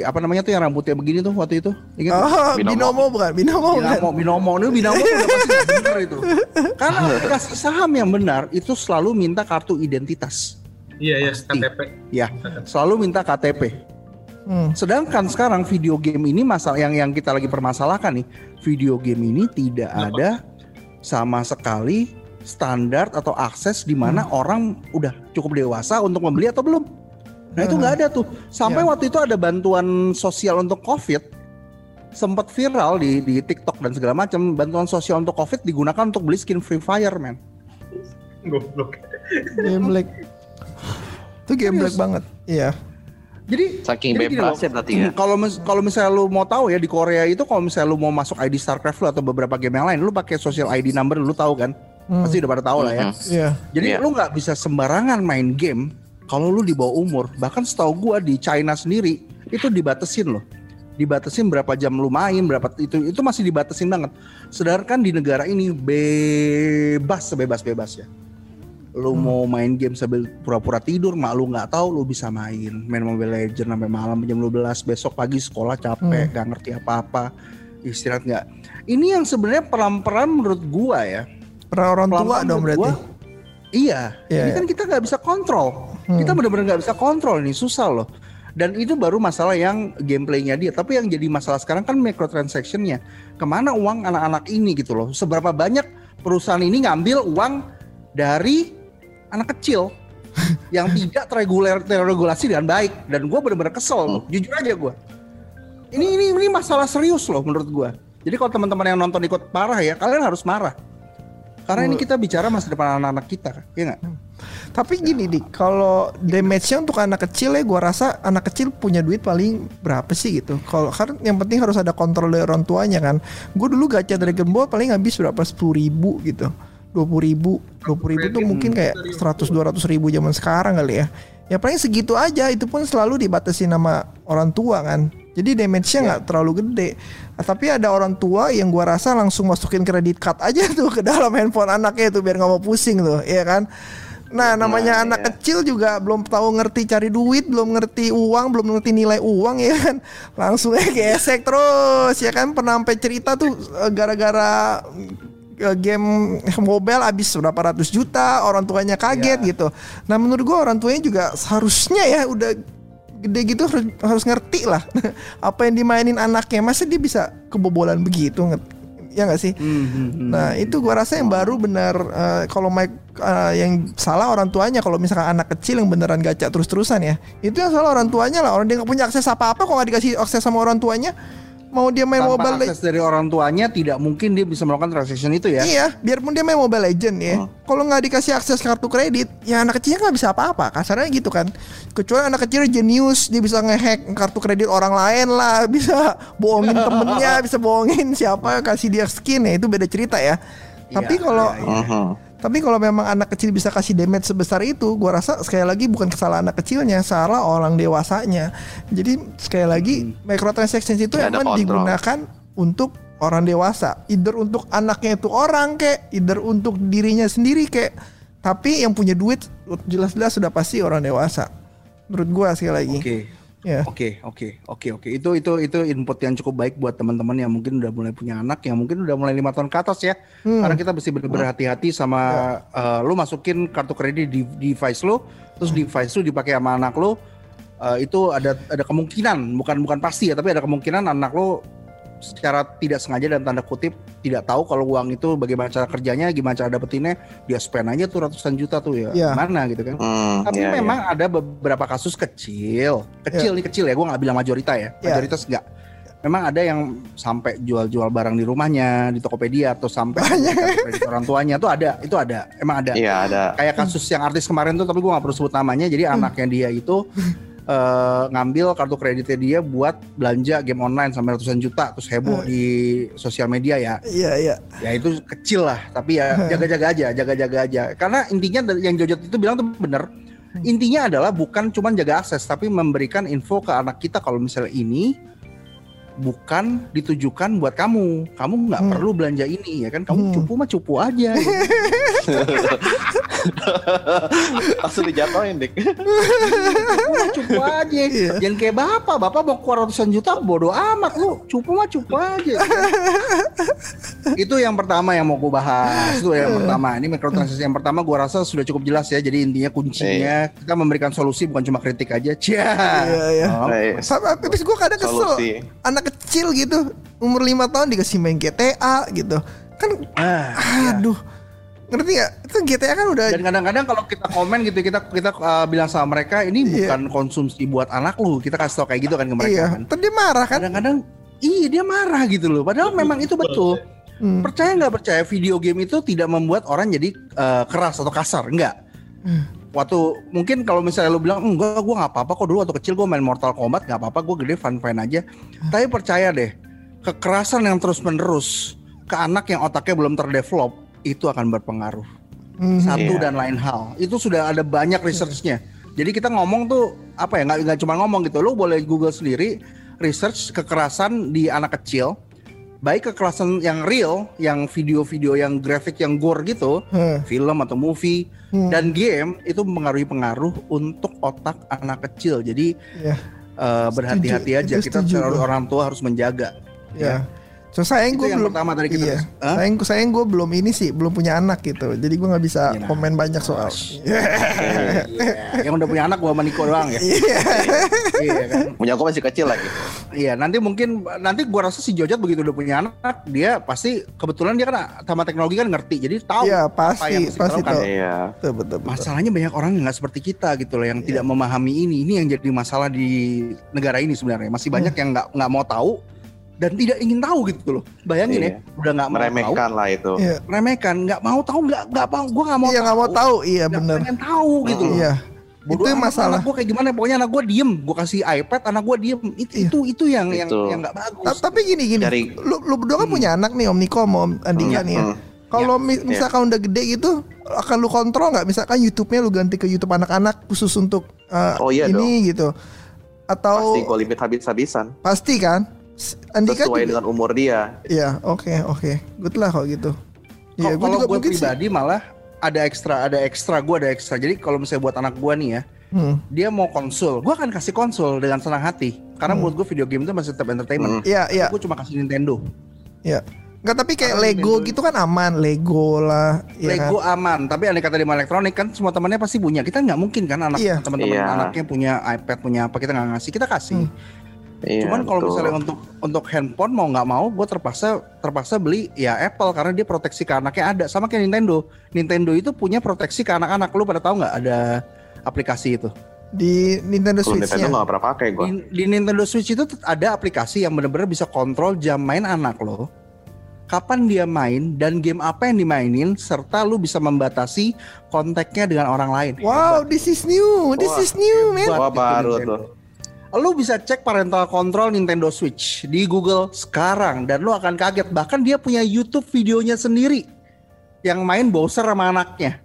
apa namanya tuh yang rambutnya begini tuh waktu itu. Ingat? Oh, Binomo. binomo bukan, binomo bukan. Binomo, binomo, ini binomo tuh udah pasti bener itu. [laughs] Karena aplikasi saham yang benar itu selalu minta kartu identitas. iya iya. KTP Ya, selalu minta KTP. Hmm. Sedangkan sekarang video game ini masalah yang yang kita lagi permasalahkan nih, video game ini tidak Kenapa? ada sama sekali standar atau akses di mana Hmm. orang udah cukup dewasa untuk membeli atau belum. Nah itu Hmm. nggak ada tuh. Sampai Ya. waktu itu ada bantuan sosial untuk COVID sempat viral di di TikTok dan segala macam. Bantuan sosial untuk COVID digunakan untuk beli skin Free Fire, man. goblok Game black. Itu game black Serius? banget. Iya. Jadi saking jadi bebasnya berarti ya. Kalau mis kalau misalnya lu mau tahu ya di Korea itu kalau misalnya lu mau masuk ID StarCraft lu atau beberapa game yang lain, lu pakai social ID number lu tahu kan? Hmm. Pasti udah pada tahu lah ya. Hmm. Yeah. Jadi yeah. lu nggak bisa sembarangan main game kalau lu di bawah umur. Bahkan setahu gua di China sendiri itu dibatasin loh dibatasin berapa jam lu main, berapa itu itu masih dibatasin banget. Sedangkan di negara ini bebas sebebas-bebasnya. Lu hmm. mau main game sambil pura-pura tidur, mak lu nggak tahu lu bisa main. Main Mobile Legends sampai malam jam 12, besok pagi sekolah capek, hmm. gak ngerti apa-apa. Istirahat nggak. Ini yang sebenarnya pelan-pelan menurut gua ya. Peran orang tua dong berarti. Gua, iya, yeah, ini yeah. kan kita nggak bisa kontrol. Hmm. Kita benar-benar nggak bisa kontrol ini susah loh dan itu baru masalah yang gameplaynya dia. Tapi yang jadi masalah sekarang kan microtransactionnya. Ke mana uang anak-anak ini gitu loh? Seberapa banyak perusahaan ini ngambil uang dari anak kecil [laughs] yang tidak terreguler terregulasi dengan baik. Dan gue bener-bener kesel loh. Jujur aja gue. Ini ini ini masalah serius loh menurut gue. Jadi kalau teman-teman yang nonton ikut parah ya, kalian harus marah. Karena ini kita bicara masa depan anak-anak kita, ya nggak? Hmm. Tapi gini nih, kalau damage-nya untuk anak kecil ya, gue rasa anak kecil punya duit paling berapa sih gitu? Kalau kan yang penting harus ada kontrol dari orang tuanya kan. Gue dulu gacha Dragon Ball paling habis berapa sepuluh ribu gitu, dua puluh ribu, dua puluh ribu tuh mungkin kayak seratus dua ratus ribu zaman sekarang kali ya. Ya paling segitu aja, itu pun selalu dibatasi nama orang tua kan. Jadi damage-nya nggak yeah. terlalu gede. Nah, tapi ada orang tua yang gua rasa langsung masukin kredit card aja [laughs] tuh ke dalam handphone anaknya itu biar nggak mau pusing tuh, ya kan? Nah, namanya nah, anak iya. kecil juga belum tahu ngerti cari duit, belum ngerti uang, belum ngerti nilai uang [laughs] ya kan. Langsung aja gesek terus ya kan pernah sampai cerita tuh eh, gara-gara eh, game mobile habis berapa ratus juta, orang tuanya kaget yeah. gitu. Nah, menurut gua orang tuanya juga seharusnya ya udah gede gitu harus harus ngerti lah. [laughs] Apa yang dimainin anaknya masa dia bisa kebobolan begitu ya nggak sih? Mm-hmm. nah itu gua rasa yang baru benar uh, kalau Mike uh, yang salah orang tuanya kalau misalkan anak kecil yang beneran gacha terus-terusan ya itu yang salah orang tuanya lah. Orang dia nggak punya akses apa-apa kok nggak dikasih akses sama orang tuanya mau dia main Tanpa Mobile akses dari orang tuanya tidak mungkin dia bisa melakukan transaction itu ya. Iya, biarpun dia main Mobile Legend ya. Hmm. Kalau nggak dikasih akses kartu kredit, ya anak kecilnya nggak bisa apa-apa. Kasarnya gitu kan. Kecuali anak kecil jenius, dia bisa ngehack kartu kredit orang lain lah, [laughs] bisa bohongin temennya, [laughs] bisa bohongin siapa kasih dia skin ya itu beda cerita ya. Iya, Tapi kalau iya, iya. Tapi kalau memang anak kecil bisa kasih damage sebesar itu, gua rasa sekali lagi bukan kesalahan anak kecilnya, salah orang dewasanya. Jadi sekali lagi hmm. microtransactions itu ya emang digunakan untuk orang dewasa, either untuk anaknya itu orang kek, either untuk dirinya sendiri kek. Tapi yang punya duit jelas-jelas sudah pasti orang dewasa. Menurut gua sekali lagi. Oke. Okay. Ya. Oke, oke, oke, oke. Itu itu itu input yang cukup baik buat teman-teman yang mungkin udah mulai punya anak, yang mungkin udah mulai lima tahun ke atas ya. Hmm. Karena kita mesti benar-benar hati-hati sama ya. uh, lu masukin kartu kredit di device lu, terus hmm. device lu dipakai sama anak lu. Uh, itu ada ada kemungkinan, bukan bukan pasti ya, tapi ada kemungkinan anak lu secara tidak sengaja dan tanda kutip tidak tahu kalau uang itu bagaimana cara kerjanya, gimana cara dapetinnya, dia spend aja tuh ratusan juta tuh ya, yeah. mana gitu kan. Hmm, Tapi yeah, memang yeah. ada beberapa kasus kecil, kecil yeah. nih kecil ya, gue nggak bilang majoritas ya, yeah. majoritas enggak. Memang ada yang sampai jual-jual barang di rumahnya di Tokopedia atau sampai orang tuanya tuh ada, itu ada, emang ada. Iya ada. Kayak kasus yang artis kemarin tuh, tapi gue nggak perlu sebut namanya. Jadi hmm. anaknya dia itu [laughs] uh, ngambil kartu kreditnya dia buat belanja game online sampai ratusan juta terus heboh hmm. di sosial media ya. Iya iya. Ya itu kecil lah, tapi ya jaga-jaga aja, jaga-jaga aja. Karena intinya yang Jojot itu bilang tuh bener. Hmm. Intinya adalah bukan cuma jaga akses, tapi memberikan info ke anak kita kalau misalnya ini bukan ditujukan buat kamu. Kamu nggak hmm. perlu belanja ini ya kan? Kamu hmm. cupu mah cupu aja. [laughs] [laughs] Langsung dijatuhin dik. cupu aja. Iya. Jangan kayak bapak. Bapak mau keluar ratusan juta bodoh amat lu. Cupu mah cupu aja. itu yang pertama yang mau gue bahas. Itu yang pertama. Ini mikrotransaksi yang pertama gue rasa sudah cukup jelas ya. Jadi intinya kuncinya iya. kita memberikan solusi bukan cuma kritik aja. Cia. Iya, iya. Oh. Tapi gue kadang kesel. Anak kecil gitu umur lima tahun dikasih main GTA gitu. Kan ah, aduh. Iya ngerti gak? Itu GTA kan udah dan kadang-kadang kalau kita komen gitu kita kita uh, bilang sama mereka ini iya. bukan konsumsi buat anak lu kita kasih tau kayak gitu kan ke mereka iya. kan dia marah kan kadang-kadang iya dia marah gitu loh padahal betul, memang itu betul hmm. percaya nggak percaya video game itu tidak membuat orang jadi uh, keras atau kasar enggak hmm. waktu mungkin kalau misalnya lu bilang enggak gue nggak apa-apa kok dulu waktu kecil gue main Mortal Kombat nggak apa-apa gue gede fun fun aja tapi percaya deh kekerasan yang terus menerus ke anak yang otaknya belum terdevelop itu akan berpengaruh Mhm. satu Iya. dan lain hal itu sudah ada banyak researchnya jadi kita ngomong tuh apa ya nggak nggak cuma ngomong gitu lu boleh google sendiri research kekerasan di anak kecil baik kekerasan yang real yang video-video yang grafik yang gore gitu Heh. film atau movie Hmm. dan game itu mempengaruhi pengaruh untuk otak anak kecil jadi Iya. eh, berhati-hati Setuju, aja kita sebagai gua. orang tua harus menjaga Ya. So sayang gue belum pertama tadi kita iya. Hah? sayang sayang gue belum ini sih belum punya anak gitu jadi gue nggak bisa Iya, nah. komen banyak soal [laughs] Iya, yang udah punya anak gua sama Niko doang ya Iya. iya kan Punya aku masih kecil lagi. Iya, nanti mungkin nanti gua rasa si Jojot begitu udah punya anak, dia pasti kebetulan dia kan sama teknologi kan ngerti, jadi tahu Iya, apa pasti, yang mesti pasti tahu. Iya. betul betul betul Masalahnya banyak orang yang nggak seperti kita gitu loh, yang tidak memahami ini. Ini yang jadi masalah di negara ini sebenarnya. Masih banyak yang nggak nggak mau tahu dan tidak ingin tahu gitu loh. Bayangin Iya. ya, udah nggak mau tahu, Meremehkan lah itu. Iya. remehkan, nggak mau tahu, nggak nggak mau, gua nggak mau Iya nggak mau tahu iya bener pengen tahu gitu loh. iya Bodo itu yang amat masalah Anak gue kayak gimana? Pokoknya anak gue diem. Gue kasih iPad, anak gue diem. Itu Iya. itu itu yang yang Itu. yang nggak bagus. Ta- tapi gini gini Dari- lu lu berdua kan punya anak nih Om Niko Om Andika nih ya Hmm. kalau mi- misalkan udah gede gitu akan lu kontrol nggak misalkan YouTube-nya lu ganti ke YouTube anak-anak khusus untuk uh, Oh, iya ini gitu atau Pasti gue limit habis-habisan. pasti kan Andika Sesuai juga dengan umur dia. Iya, oke, oke. Good lah kalau gitu. Kalau Iya, gua kalau juga gue mungkin sih. pribadi malah ada ekstra, ada ekstra. Gue ada ekstra. Jadi kalau misalnya buat anak gue nih ya, Hmm. dia mau konsul, gue akan kasih konsul dengan senang hati. Karena menurut gue video game itu masih tetap entertainment. Iya, iya, Gue cuma kasih Nintendo. iya. Enggak tapi kayak Karena Lego Nintendo- gitu kan aman, Lego lah, ya Lego kan? aman, tapi aneh kata di elektronik kan semua temannya pasti punya. Kita nggak mungkin kan anak Iya. teman-teman Iya. anaknya punya iPad, punya apa kita nggak ngasih, kita kasih. Hmm. Iya, Cuman kalau misalnya untuk untuk handphone mau nggak mau, gue terpaksa terpaksa beli ya Apple karena dia proteksi ke anaknya ada. Sama kayak Nintendo. Nintendo itu punya proteksi ke anak-anak. Lu pada tahu nggak ada aplikasi itu? Di Nintendo Kalau Nintendo nggak pernah pakai gue. Di, di Nintendo Switch itu ada aplikasi yang benar-benar bisa kontrol jam main anak lo. Kapan dia main dan game apa yang dimainin serta lu bisa membatasi kontaknya dengan orang lain. Wow, this is new. This Wah, is new, man. Hebat Wah, baru Nintendo. Lu bisa cek parental control Nintendo Switch di Google sekarang dan lu akan kaget bahkan dia punya YouTube videonya sendiri yang main Bowser sama anaknya.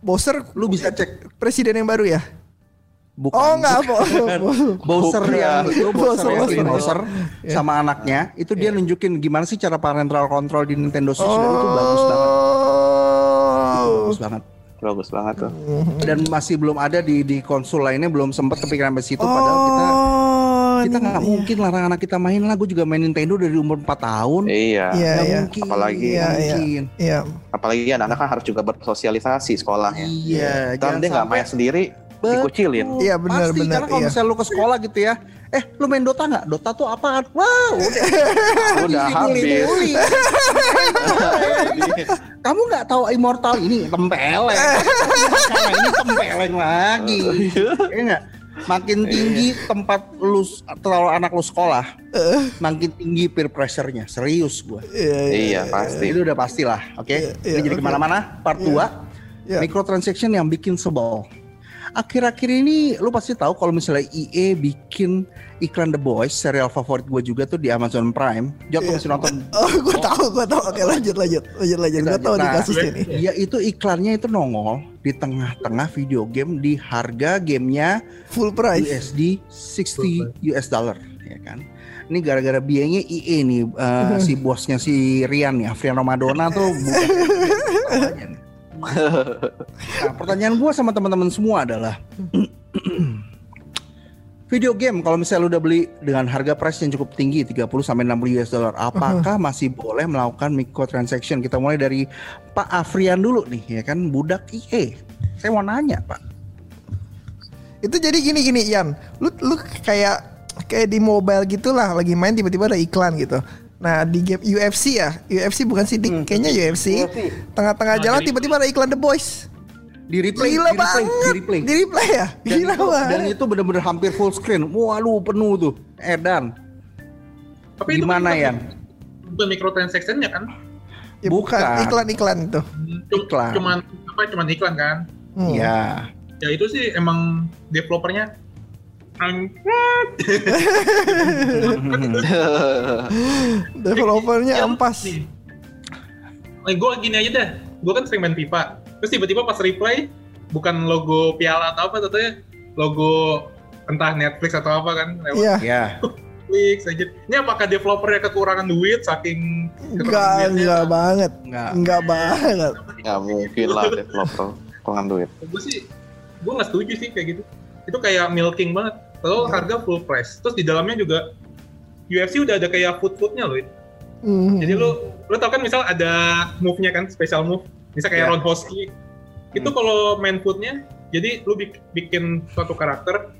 Bowser Lu bisa cek presiden yang baru ya? bukan Oh, enggak apa. [laughs] Bowser Bukan. yang itu Bowser, Bowser, Bowser. Iya. sama anaknya itu dia nunjukin gimana sih cara parental control di Nintendo Switch dan itu bagus banget. Oh. Bagus banget. Bagus banget tuh. Dan masih belum ada di di konsul lainnya belum sempat kepikiran sampai situ padahal kita Oh, kita nggak mungkin larang anak kita main lah. Gue juga main Nintendo dari umur 4 tahun. Iya. Iya, iya. mungkin. Apalagi- Iya, iya. mungkin. Iya. Apalagi anak-anak kan harus juga bersosialisasi sekolahnya. Iya, Dan dia nggak main sendiri, dikucilin. Iya, benar, Pasti, benar, Karena kalau iya. misalnya lu ke sekolah gitu ya, eh lu main Dota nggak? Dota tuh apaan? Wow, [laughs] udah, Udah habis. bully. [laughs] Kamu nggak tahu Immortal ini tempeleng. [laughs] Sekarang ini tempeleng lagi. Iya nggak? Makin tinggi tempat lu atau anak lu sekolah, makin tinggi peer pressure-nya. Serius gua. Iya, iya. Iya, pasti. Itu udah pastilah, oke? Iya, Ini iya, jadi ke mana-mana. Part 2 Iya. microtransaction yang bikin sebel. Akhir-akhir ini lu pasti tahu kalau misalnya EA bikin iklan The Boys, serial favorit gue juga tuh di Amazon Prime. Jod lu Iya. mesti nonton. [laughs] Oh, gue tahu, gue tahu. Oke, lanjut, lanjut, lanjut, lanjut. Gue tahu di Nah, kasus ini. Dia itu iklannya itu nongol di tengah-tengah video game di harga gamenya Full price. USD 60 US dollar, ya kan? Ini gara-gara biayanya EA nih, eh, si bosnya si Rian nih, Afrian Ramadona tuh [laughs] bukan. Nah, pertanyaan gue sama teman-teman semua adalah [clears throat] video game kalau misalnya lu udah beli dengan harga price yang cukup tinggi 30 sampai 60 US dollar, apakah masih boleh melakukan microtransaction? Kita mulai dari Pak Afrian dulu nih, ya kan budak IE. Saya mau nanya, Pak. Itu jadi gini gini Ian, lu lu kayak kayak di mobile gitulah lagi main tiba-tiba ada iklan gitu. Nah di game UFC ya, UFC bukan sih, Dik? kayaknya UFC. Tengah-tengah Nah, jalan tiba-tiba ada iklan The Boys. Di replay, Gila di replay, banget. di replay. Di replay ya, Dan gila itu, banget. dan itu bener-bener hampir full screen. Waduh, penuh tuh. Edan. Tapi itu Gimana, Yan? Bukan microtransaction-nya kan? Ya, bukan iklan-iklan itu. Cum- Iklan. Cuman apa? Cuman iklan kan? Hmm. Ya. ya itu sih emang developernya [laughs] Developernya Ya, ampas. Eh, gue gini aja dah. Gue kan sering main FIFA. Terus tiba-tiba pas replay, bukan logo piala atau apa, tentunya logo entah Netflix atau apa kan. Lewat Iya. Ya. Netflix aja. Ini apakah developernya kekurangan duit saking Enggak, enggak banget. Enggak. Enggak banget. Nggak mungkin lah developer kurang duit. Gue sih, gue nggak setuju sih kayak gitu. Itu kayak milking banget. Kalau harga full price. Terus di dalamnya juga UFC udah ada kayak food-foodnya loh. Hmm. Jadi lu lu tau kan misal ada move-nya kan, special move. Misal kayak Ya. roundhouse kick. Itu kalau main foot-nya, jadi lu bik- bikin suatu karakter.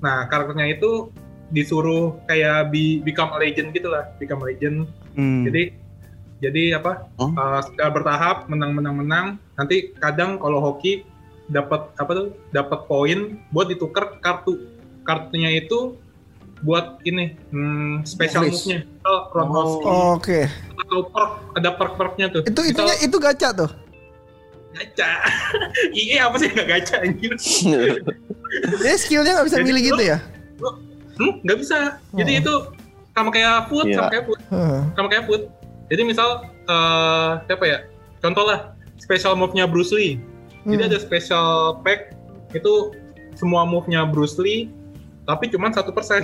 Nah, karakternya itu disuruh kayak be, become a legend gitu lah, become a legend. Hmm. Jadi jadi apa? Hmm. uh, secara bertahap menang menang menang. Nanti kadang kalau hoki dapat apa tuh? Dapat poin buat ditukar kartu. Kartunya itu buat ini hmm, special move-nya. Oh, roundhouse kick Oke. atau perk ada perk-perknya tuh. Itu itunya itu gacha tuh. gacha. [laughs] IE apa sih nggak gacha anjir? [laughs] Dia skillnya nggak bisa Jadi milih gitu ya? Hmm, nggak bisa. Jadi Oh. itu sama kayak food, Iya. sama kayak food, Heeh. sama kayak food. Jadi misal eh siapa ya? Contoh lah special move-nya Bruce Lee. Jadi Hmm. ada special pack itu semua move-nya Bruce Lee tapi cuma [laughs] satu persen.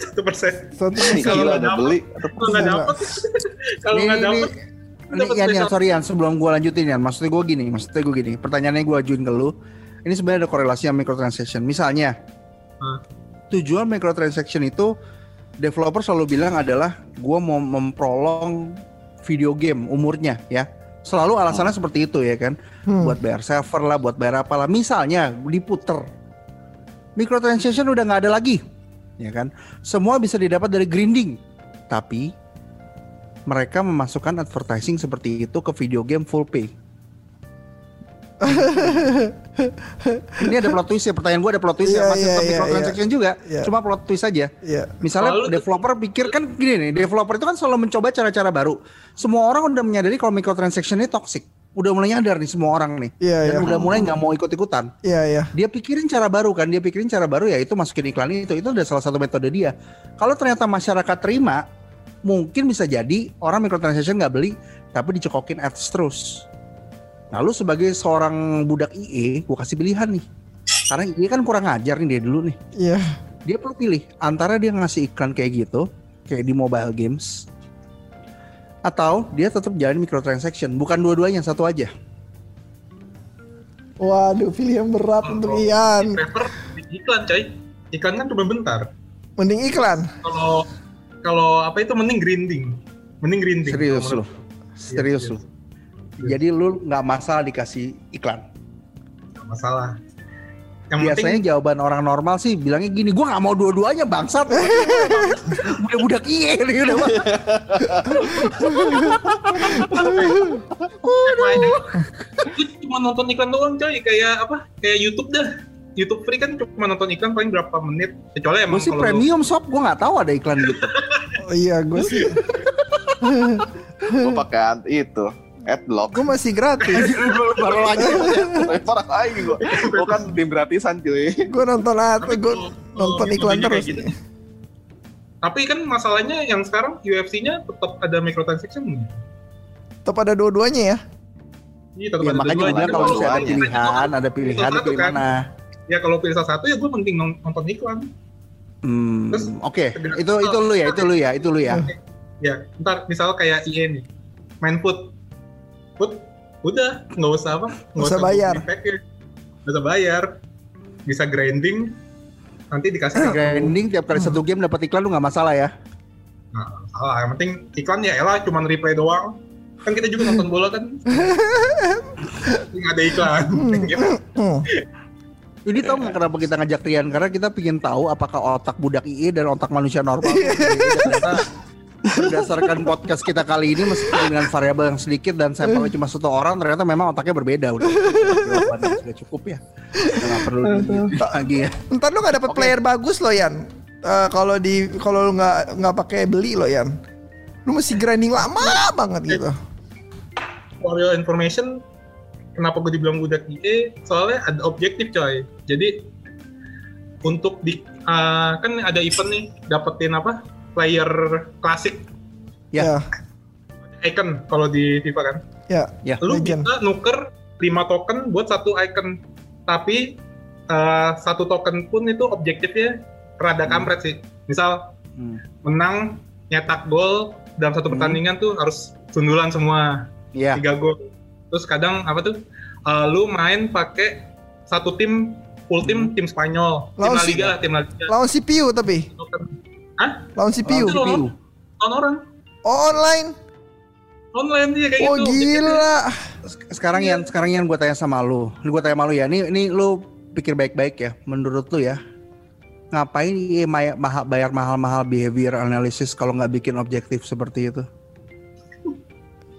Satu persen. Satu Ini Kalau nggak dapet. beli. Kalau nggak dapet, [laughs] kalau Ini- nggak ini- dapet, Ini Yan, Yan, special. sorry Yan, sebelum gue lanjutin Yan, maksudnya gue gini, maksudnya gue gini, pertanyaannya gue ajuin ke lu, ini sebenarnya ada korelasi sama microtransaction. Misalnya, Hmm. tujuan microtransaction itu developer selalu bilang adalah gue mau memprolong video game umurnya ya. Selalu alasannya seperti itu ya kan, Hmm. buat bayar server lah, buat bayar apalah. Misalnya diputer, microtransaction udah nggak ada lagi, ya kan? Semua bisa didapat dari grinding, tapi mereka memasukkan advertising seperti itu ke video game full pay. [laughs] Ini ada plot twist ya, pertanyaan gue ada plot twist Iya, ya, masih tetap iya, microtransaction juga, Iya. cuma plot twist aja. Iya. Misalnya Lalu- developer pikir kan gini nih, developer itu kan selalu mencoba cara-cara baru. Semua orang udah menyadari kalau microtransaction ini toxic. Udah mulai nyadar nih semua orang nih. Iya, Dan iya. udah mulai nggak mau ikut-ikutan. Iya, iya. Dia pikirin cara baru kan, dia pikirin cara baru ya itu masukin iklan itu. Itu udah salah satu metode dia. Kalau ternyata masyarakat terima, mungkin bisa jadi orang microtransaction nggak beli, tapi dicekokin ads terus. Lalu sebagai seorang budak IE, gue kasih pilihan nih. Karena IE kan kurang ajar nih dia dulu nih Iya. dia perlu pilih antara dia ngasih iklan kayak gitu kayak di mobile games atau dia tetap jalan microtransaction bukan dua-duanya satu aja Waduh, pilihan berat untuk Ian. iklan coy. Iklan kan cuma bentar. Mending iklan. Kalau kalau apa itu mending grinding. Mending grinding. serius lu serius Iya, lu jadi lu nggak masalah dikasih iklan nggak masalah. Yang biasanya penting jawaban orang normal sih bilangnya gini gua nggak mau dua-duanya bangsat [laughs] udah budak iye nih udah Lu cuma nonton iklan doang coy kayak apa? Kayak YouTube dah. YouTube free kan cuma nonton iklan paling berapa menit. Kecuali gue emang sih kalau lu- premium shop gue nggak tahu ada iklan gitu [laughs] Oh iya, gue sih. Gue pakai itu adblock. Gue masih gratis. [laughs] baru lagi Parah lagi gue. Gue kan tim gratisan cuy. Gue nonton apa? Gue nonton iklan terus. gitu. Tapi kan masalahnya yang sekarang UFC-nya tetap ada microtransaction. Tetap ada dua-duanya ya. Iya, tetap ya ada makanya gue dua-duanya. kalau misalnya ada pilihan ada pilihan Satu pilih kan. mana Ya kalau pilih salah satu ya gue penting non- nonton iklan. Hmm, Terus- oke, itu itu lu ya, itu lu ya, itu lu ya. Ya, ntar misal kayak IE nih, main food, food, udah nggak usah apa, nggak usah bayar. beli packnya. nggak usah bayar, bisa grinding, nanti dikasih. Grinding tiap kali satu game dapat iklan lu nggak masalah ya. Nah, salah, yang penting iklan ya elah cuma replay doang. Kan kita juga nonton bola kan, [laughs] nggak ada iklan. Gitu. Hmm. [laughs] Ini tau nggak kenapa kita ngajak Rian? Karena kita pingin tahu apakah otak budak IE dan otak manusia normal. Ternyata berdasarkan podcast kita kali ini meskipun dengan variabel yang sedikit dan sampelnya cuma satu orang ternyata memang otaknya berbeda. Udah sudah cukup ya. Nggak perlu lagi ya. Ntar lu gak dapet player bagus loh Yan. Eh, kalau di kalau lu nggak nggak pakai beli loh Yan. Lu mesti grinding lama banget gitu. For your information, kenapa gue dibilang budak EA soalnya ada objektif coy. Jadi untuk di uh, kan ada event nih dapetin apa player klasik Ya. icon kalau di FIFA kan Ya. Ya. lu Legend. bisa nuker 5 token buat satu icon tapi uh, satu token pun itu objektifnya rada kampret sih misal Hmm. menang nyetak gol dalam satu Hmm. pertandingan tuh harus sundulan semua Iya. tiga gol terus kadang apa tuh uh, lu main pakai satu tim full tim tim Spanyol tim Lawan La si- Liga lah tim La Liga Lawan CPU tapi. Hah? Lawan CPU. Lawan CPU. Lawan orang Oh, online. online dia kayak Oh gitu gila. Sek- Sekarang yang sekarang yang gue tanya sama lu, lu gue tanya sama lu ya. Ini ini lu pikir baik-baik ya. Menurut lu ya, ngapain bayar mahal-mahal behavior analysis kalau nggak bikin objektif seperti itu?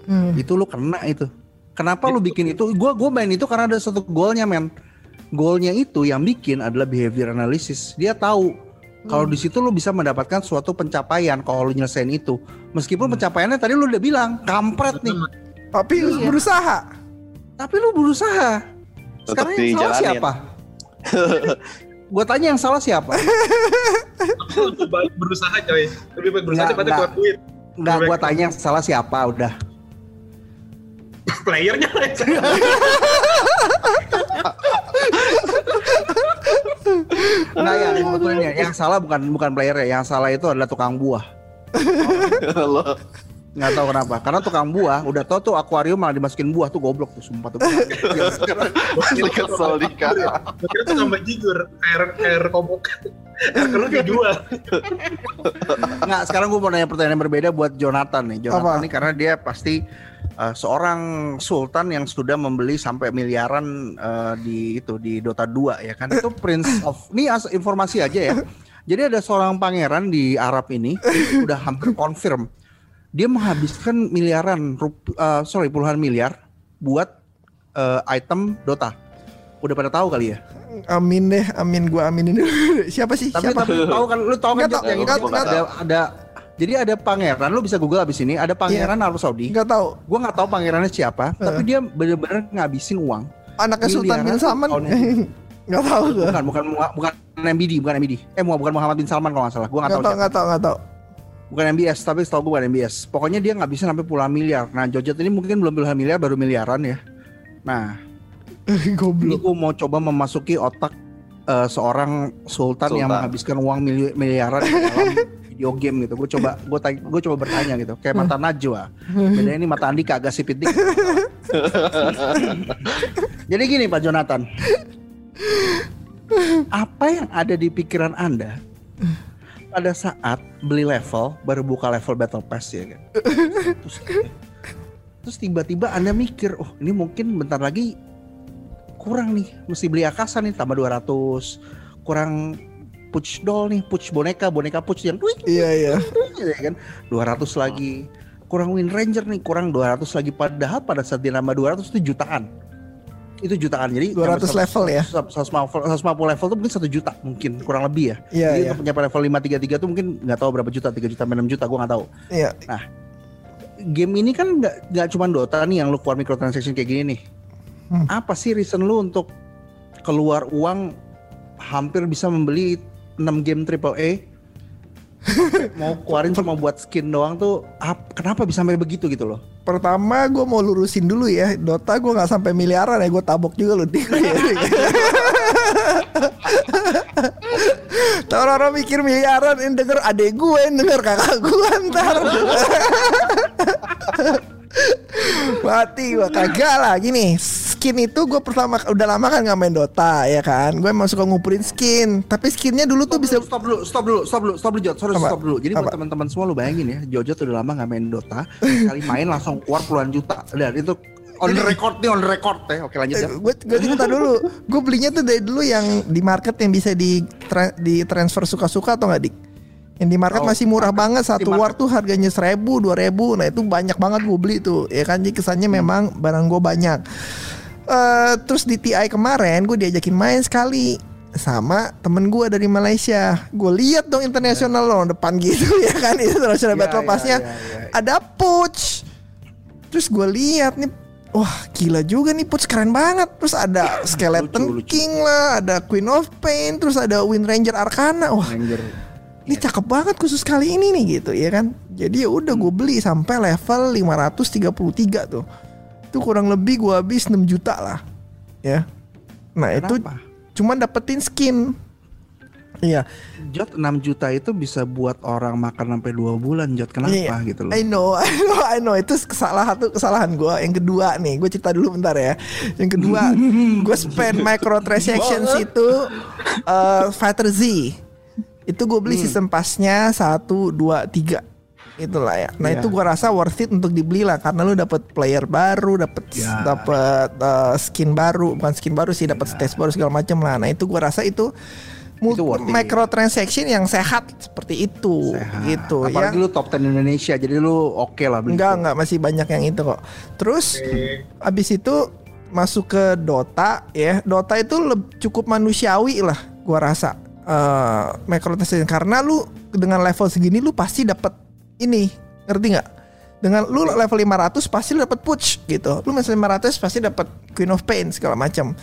Hmm. Itu lu kena itu. Kenapa lu bikin itu? Gua gua main itu karena ada satu golnya men. Golnya itu yang bikin adalah behavior analysis. Dia tahu kalau di situ lu bisa mendapatkan suatu pencapaian kalau lu nyelesain itu. Meskipun pencapaiannya tadi lu udah bilang kampret nih. Tapi Iya. berusaha. Tapi lu berusaha. Tetap Sekarang yang salah siapa? [laughs] Gua tanya yang salah siapa? lebih baik berusaha coy lebih baik berusaha daripada buat duit Enggak, gua tanya yang salah siapa udah. playernya [laughs] lah yang salah. Enggak ya, yang salah bukan bukan player ya, yang salah itu adalah tukang buah. [laughs] Lo Nggak tahu kenapa. Karena tukang buah udah tahu tuh akuarium malah dimasukin buah tuh goblok tuh sumpah tuh. kesel dika. Gua kira tuh tambah jujur air air kobok air keruh dijual Nggak, sekarang gue mau nanya pertanyaan yang berbeda buat Jonathan nih. Jonathan Apa? nih karena dia pasti uh, seorang sultan yang sudah membeli sampai miliaran uh, di itu di Dota 2 ya kan. Itu Prince of ini as- informasi aja ya. Jadi ada seorang pangeran di Arab ini udah hampir confirm dia menghabiskan miliaran rup- uh, sorry puluhan miliar buat uh, item Dota. Udah pada tahu kali ya. Amin deh, amin gua aminin dulu. [laughs] Siapa sih? Tapi Siapa? tapi tahu kan lu tahu kan Nggak Jod, yang nggak itu tahu. ada ada jadi ada pangeran lu bisa google abis ini ada pangeran Arab Saudi. Enggak tahu. Gua nggak tahu pangerannya siapa, tapi dia bener-bener ngabisin uang. Anaknya Sultan bin Salman. Enggak [laughs] tahu gua. Bukan bukan bukan MBD, bukan MBD. Eh bukan Muhammad bin Salman kalau nggak salah. Gua nggak Enggak tahu. enggak tahu, enggak tahu. Bukan MBS, tapi setahu gue bukan MBS. Pokoknya dia ngabisin sampai puluhan miliar. Nah, Jojet ini mungkin belum puluhan miliar, baru miliaran ya. Nah, [laughs] ini Goblok. gue mau coba memasuki otak eh, seorang sultan, yang Sultan. menghabiskan uang mili- miliaran di dalam [laughs] video game gitu. Gue coba gue tanya, gue coba bertanya gitu. Kayak mata Najwa. Beda ini mata Andika agak sipit dikit. [laughs] Jadi gini Pak Jonathan. Apa yang ada di pikiran Anda pada saat beli level baru buka level battle pass ya kan? [laughs] Terus, terus tiba-tiba Anda mikir, "Oh, ini mungkin bentar lagi kurang nih, mesti beli akasa nih tambah 200. Kurang push doll nih, push boneka, boneka push yang twing Iya, iya. ya kan 200 lagi kurang win ranger nih kurang 200 lagi padahal pada saat dia nambah 200 itu jutaan itu jutaan jadi 200 sampai level ya. 150 150 level tuh mungkin satu juta mungkin kurang lebih ya Iya, jadi iya. untuk level 533 tuh mungkin nggak tahu berapa juta 3 juta sampai 6 juta gua nggak tahu Iya. game ini kan nggak nggak cuma Dota nih yang lu keluar microtransaction kayak gini nih Hmm. apa sih reason lu untuk keluar uang hampir bisa membeli 6 game AAA Sampai [laughs] mau keluarin cuma buat skin doang tuh ap- kenapa bisa sampai begitu gitu loh Pertama gue mau lurusin dulu ya. Dota gue nggak sampai miliaran ya Gue tabok juga loh. Tahu orang mikir miliaran Yang denger adek gue denger kakak gue ntar. [laughs] Mati gue kagak lah Gini Skin itu gue pertama Udah lama kan gak main Dota ya kan? Gue emang suka ngumpulin skin. Tapi skinnya dulu tuh bisa stop dulu stop dulu stop dulu stop dulu Jod sorry Apa? stop dulu. Jadi buat Apa? teman-teman semua lu bayangin ya Jojo tuh udah lama nggak main Dota. [laughs] Kali main langsung keluar puluhan juta. Dan itu on the record nih on the record ya. Oke lanjut ya gue gue cerita [laughs] dulu. Gue belinya tuh dari dulu yang di market yang bisa di tra- di transfer suka-suka atau nggak dik? Yang di market Oh, masih murah banget satu market. war tuh harganya seribu dua ribu. Nah itu banyak banget gue beli tuh ya kan? Jadi kesannya Hmm. memang barang gue banyak Eh terus di TI kemarin gue diajakin main sekali sama temen gue dari Malaysia gue lihat dong internasional loh depan gitu [laughs] ya kan itu international Iya, battle iya, passnya iya, iya. ada push terus gue lihat nih wah gila juga nih Puts keren banget. Terus ada Skeleton Lucu, lucu. King lah, ada Queen of Pain, terus ada Wind Ranger Arcana. Wah, Ranger. ini cakep banget khusus kali ini nih gitu ya kan. Jadi ya udah gue beli sampai level 533 tuh. Itu kurang lebih gue habis 6 juta lah. Ya. Nah, itu Kenapa? cuman dapetin skin. Iya. Jot 6 juta itu bisa buat orang makan sampai dua bulan Jot kenapa Iya. gitu loh. I know, [laughs] I know, I know. Itu kesalahan satu kesalahan gue. Yang kedua nih, gue cerita dulu bentar ya. Yang kedua, [laughs] gue spend microtransactions itu uh, Fighter Z. Itu gue beli season passnya satu, dua, tiga. Itulah ya. Nah Iya. itu gue rasa worth it untuk dibeli lah karena lu dapet player baru, dapet Ya. dapet uh, skin baru, bukan skin baru sih, dapet stage baru segala macam lah. Nah itu gue rasa itu, it. microtransaction yang sehat seperti itu, Sehat. gitu. Apalagi Yang- lu top 10 Indonesia jadi lu oke lah beli. Enggak, itu. enggak masih banyak yang itu kok. Terus abis itu masuk ke Dota ya. Dota itu cukup manusiawi lah gua rasa. Eh microtransaction karena lu dengan level segini lu pasti dapat ini, ngerti nggak? Dengan lu level 500 pasti dapat push gitu. Lu masih 500 pasti dapat Queen of Pain segala macam.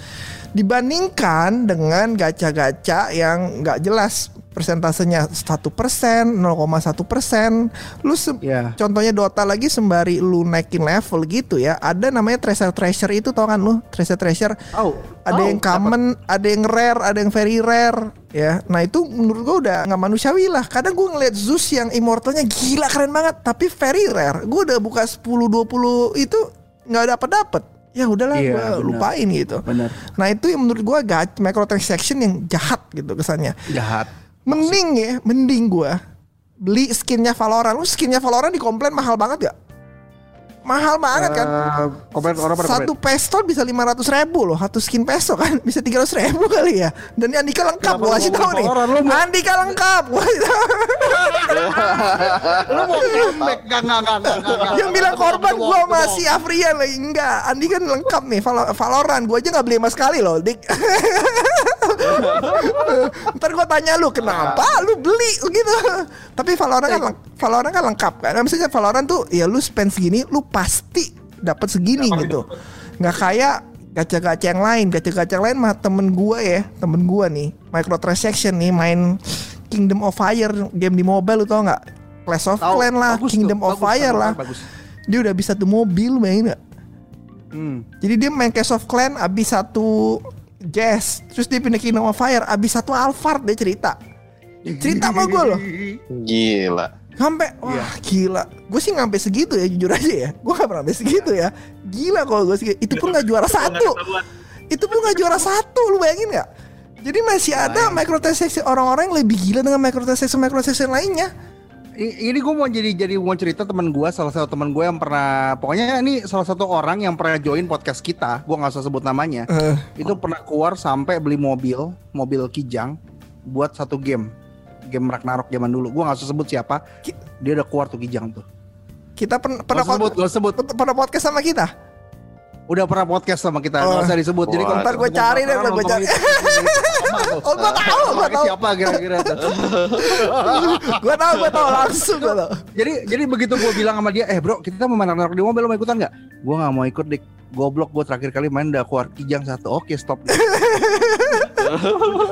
Dibandingkan dengan gacha-gacha yang nggak jelas persentasenya 1%, 0,1 persen. Lu se- Iya. contohnya Dota lagi sembari lu naikin level gitu ya. Ada namanya treasure treasure itu tau kan lu? Treasure treasure Tahu. ada tahu. yang common, ada yang rare, ada yang very rare ya. Nah itu menurut gua udah nggak manusiawi lah. Kadang gua ngeliat Zeus yang immortalnya gila keren banget, tapi very rare. Gua udah buka 10 20 itu nggak dapat dapat. Ya udahlah Iya, gua lupain gitu. Bener. Nah itu yang menurut gua gak microtransaction yang jahat gitu kesannya. Jahat. Mending ya, mending gua beli skinnya Valorant. Lu skinnya Valorant dikomplain mahal banget gak? Mahal banget kan? Eh, komen orang pada Satu pistol bisa 500 ribu loh. Satu skin peso kan? Bisa 300 ribu kali ya? Dan ini Andika lengkap Gue kasih tau ngomong nih. Valorant? Lu mau- Andika lengkap Gua kasih tau. Lu mau comeback? Gak, gak, gak. Yang bilang korban gue masih Afrian lagi. Enggak Andi kan lengkap nih. Valo- Valorant Gue aja gak beli sama sekali loh Dik. [laughs] Ntar gue tanya lu Kenapa lu beli? Gitu. Tapi Valorant kan Valorant kan lengkap kan? Misalnya Valorant tuh Ya lu spend segini Lu pasti dapat segini gitu. Nggak kayak gacha-gacha yang lain. Gacha-gacha yang lain mah temen gue ya Temen gue nih. Microtransaction nih Main Kingdom of Fire Game di mobile lu tau nggak? Clash of Tahu, Clans lah bagus tuh, Kingdom of bagus, Fire lah. bagus. dia udah bisa tuh mobil bayangin gak? Hmm. Jadi dia main Clash of Clan abis satu Jazz Terus dia pindah Kingdom of Fire abis satu Alphard dia cerita. Cerita sama gue loh. Gila. Sampai wah Iya. gila. Gue sih nggak sampai segitu ya jujur aja ya. Gue gak pernah sampai segitu ya. Gila kalau gue segitu Itu pun gak juara satu. Itu pun gak juara satu Lu bayangin gak? Jadi masih ada microtransaction orang-orang yang lebih gila dengan microtransaction microtransaction lainnya. Ini gue mau jadi jadi mau cerita teman gue salah satu teman gue yang pernah pokoknya ini salah satu orang yang pernah join podcast kita gue nggak usah sebut namanya. Eh, itu pernah keluar sampai beli mobil mobil kijang buat satu game game Ragnarok zaman dulu gue nggak usah sebut siapa dia udah keluar tuh kijang tuh kita pen- pernah sebut, usah sebut. pernah podcast sama kita. Udah pernah podcast sama kita, Oh. usah disebut. Jadi kalau Ntar gua cari deh, gua cari. Oh, [laughs] [laughs] gua tahu, gua tahu. Siapa kira-kira? gue tahu, gue tahu langsung gue tahu. jadi jadi begitu gue bilang sama dia, eh bro kita mau main Ragnarok di mobil, lo mau ikutan nggak? Gue nggak mau ikut dik. Goblok gue terakhir kali main udah keluar kijang satu. Oke stop. [laughs]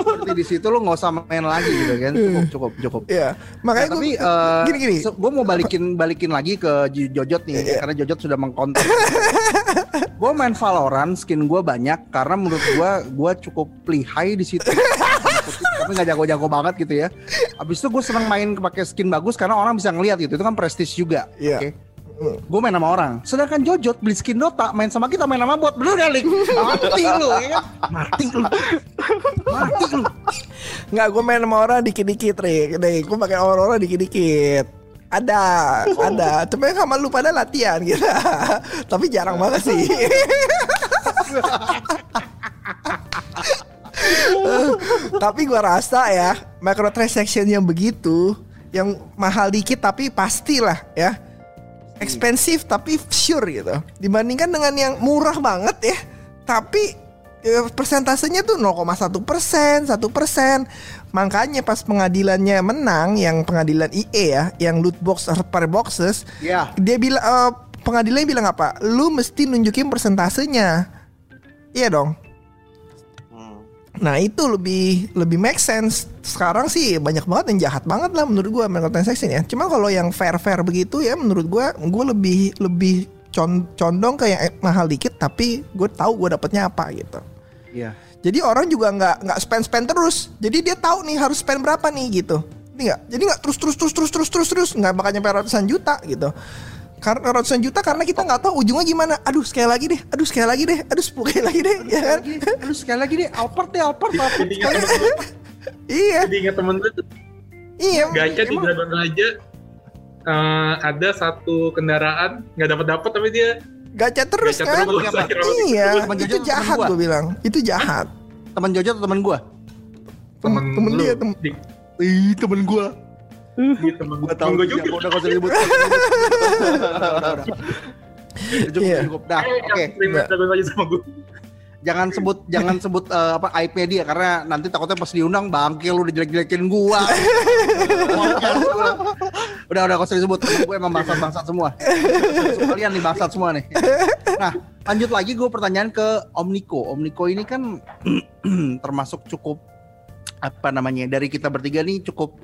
Seperti di situ lo nggak usah main lagi gitu kan. Cukup cukup cukup. Iya, Nah, makanya tapi gue eh, gini gini. gue mau balikin balikin lagi ke Jojot nih Iya. karena Jojot sudah mengkontak. gue main Valorant, skin gue banyak karena menurut gue gue cukup lihai di situ. [laughs] tapi nggak jago-jago banget gitu ya. Abis itu gue seneng main pakai skin bagus karena orang bisa ngeliat gitu. Itu kan prestis juga. Iya. Oke. Gue main sama orang. Sedangkan Jojot beli skin Dota, main sama kita main sama bot. Bener gak, Lik? Mati lu ya. Mati lu. Mati lu. Nggak, gue main sama orang dikit-dikit, Rik. Deh, gue pakai orang-orang dikit-dikit. Ada, ada. Cuma sama lu pada latihan gitu. Tapi jarang banget sih. tapi gua rasa ya microtransaction yang begitu yang mahal dikit tapi pastilah ya expensive tapi sure gitu dibandingkan dengan yang murah banget ya tapi eh, persentasenya tuh 0,1 persen satu persen makanya pas pengadilannya menang yang pengadilan IE ya yang loot box per boxes Ya. dia bilang eh, pengadilan bilang apa? Lu mesti nunjukin persentasenya. Iya dong. Nah itu lebih lebih make sense. Sekarang sih banyak banget yang jahat banget lah menurut gua microtransaction ya. Cuma kalau yang fair fair begitu ya menurut gua gua lebih lebih con- condong ke yang mahal dikit tapi gue tahu gue dapetnya apa gitu. Iya. Jadi orang juga nggak nggak spend spend terus. Jadi dia tahu nih harus spend berapa nih gitu. Ini nggak. Jadi nggak terus terus terus terus terus terus terus nggak bakal nyampe ratusan juta gitu. Karena ratusan juta karena kita nggak tahu ujungnya gimana. Aduh sekali lagi deh. Aduh sekali lagi deh. Aduh sepuluh kali lagi deh. Ya kan? Lagi, aduh sekali lagi deh, Alphard deh, temen gue, [laughs] Iya. jadi ingat temen gue tuh, Iya. gacha di Dragon Raja eh, ada satu kendaraan nggak dapat dapat tapi dia Gacha terus gacha kan? terus Apa? Iya. Temen Itu Jojo, temen jahat gua. gue bilang. Itu jahat. Teman Jojo atau teman gua? temen, temen lu, dia, tem- di, Ih, temen gua. Di temen Gua tahu gue juga. Udah kau sebut. Udah, udah, udah. Udah cukup, Iya. cukup. Dah, Eh, oke. Raja sama gue Jangan sebut jangan sebut eh, apa aibnya dia karena nanti takutnya pas diundang bangke lu udah jelek-jelekin gua. [laughs] udah udah kau sering sebut temen gue emang bangsat-bangsat semua. Kalian nih bangsat semua nih. Nah, lanjut lagi gue pertanyaan ke Om Niko. Om Niko ini kan [clears throat] termasuk cukup apa namanya dari kita bertiga nih cukup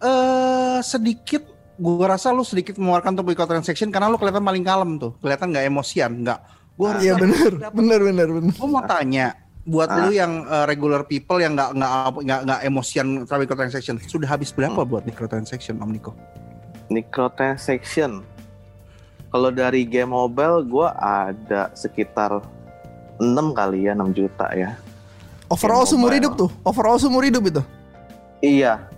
eh sedikit gue rasa lu sedikit mengeluarkan untuk microtransaction karena lu kelihatan paling kalem tuh kelihatan nggak emosian nggak gue Iya bener. Bener bener bener. gue mau tanya buat Ah. lu yang eh, regular people yang nggak nggak nggak nggak emosian sama microtransaction sudah habis berapa buat microtransaction Om Niko? Microtransaction. Kalau dari game mobile gue ada sekitar 6 kali ya 6 juta ya. Overall Game seumur mobile. hidup tuh. Overall seumur hidup itu. Iya.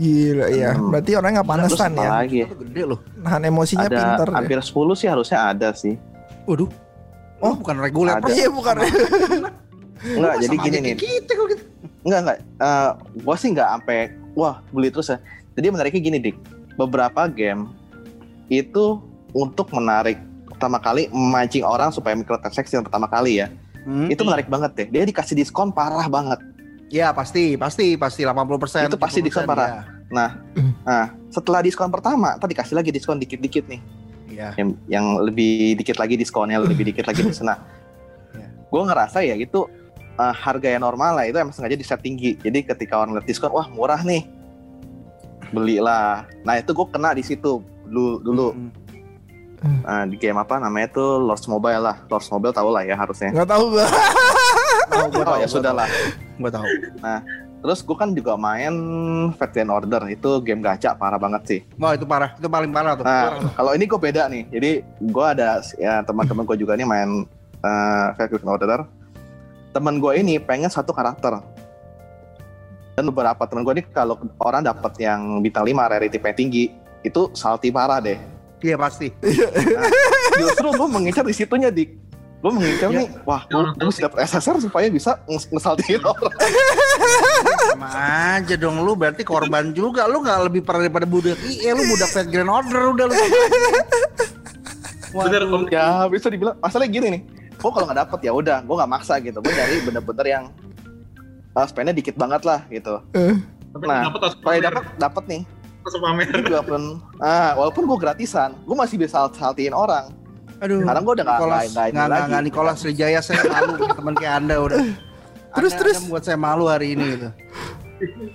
Gila ya. Hmm. Berarti orang nggak apa ya. lagi? Gede loh. Nahan emosinya Ada pinter. ya. hampir 10 sih harusnya ada sih. Waduh. Oh, bukan reguler. Ada. Iya bukan. Enggak, jadi gini nih. Kita kalau gitu. Enggak enggak. Eh gua sih enggak sampai wah beli terus ya. Jadi menariknya gini dik. Beberapa game itu untuk menarik pertama kali memancing orang supaya microtransaction pertama kali ya. Hmm. Itu menarik banget deh. Dia dikasih diskon parah banget. Ya pasti, pasti, pasti 80%. Itu pasti 70%, diskon parah. ya. [clears throat] Nah, setelah diskon pertama, tadi dikasih lagi diskon dikit-dikit nih. Iya. Yang, yang lebih dikit lagi diskonnya, [clears throat] lebih dikit lagi diskon. Nah, Iya. gue ngerasa ya itu eh, harga yang normal lah itu emang sengaja di set tinggi. Jadi ketika orang lihat diskon, wah murah nih, belilah. Nah itu gue kena di situ dulu dulu. Hmm. Nah, di game apa namanya tuh Lost Mobile lah. Lost Mobile tau lah ya harusnya. Nggak tahu gua. [laughs] Oh tahu, ya gua sudah tahu. tahu. Terus gue kan juga main Fat Grand Order itu game gacha parah banget sih. Wah, itu parah. Itu paling parah tuh. Nah, kalau ini gue beda nih. Jadi gue ada ya teman-teman gue juga nih main uh, Fat Grand Order. Temen gue ini pengen satu karakter. Dan beberapa temen gue ini kalau orang dapat yang bintang 5 rarity paling tinggi itu salty parah deh. Iya pasti. Justru gue mengincar di situnya dik. Gue mengincar Ya. nih, wah gue mesti dapet SSR supaya bisa nges- ngesaltiin orang. Sama aja dong lu berarti korban juga. Lu nggak lebih parah daripada budak IE, lu budak Fat Grand Order udah lu. bener om ya bisa dibilang masalahnya gini nih. Gue kalau nggak dapet ya udah, gue nggak maksa gitu. Gue nyari bener-bener yang uh, spendnya dikit banget lah gitu. tapi Nah, dapat harus Supaya pamer. dapat dapat nih. harus pamer Jadi walaupun ah walaupun gue gratisan, gue masih bisa saltiin orang. Aduh. Sekarang gue udah nggak Nicholas, nggak- nggak ini nggak nggak Nicholas Wijaya saya malu teman kayak anda udah. [laughs] Terus, Anda- terus. Anda membuat saya malu hari ini gitu.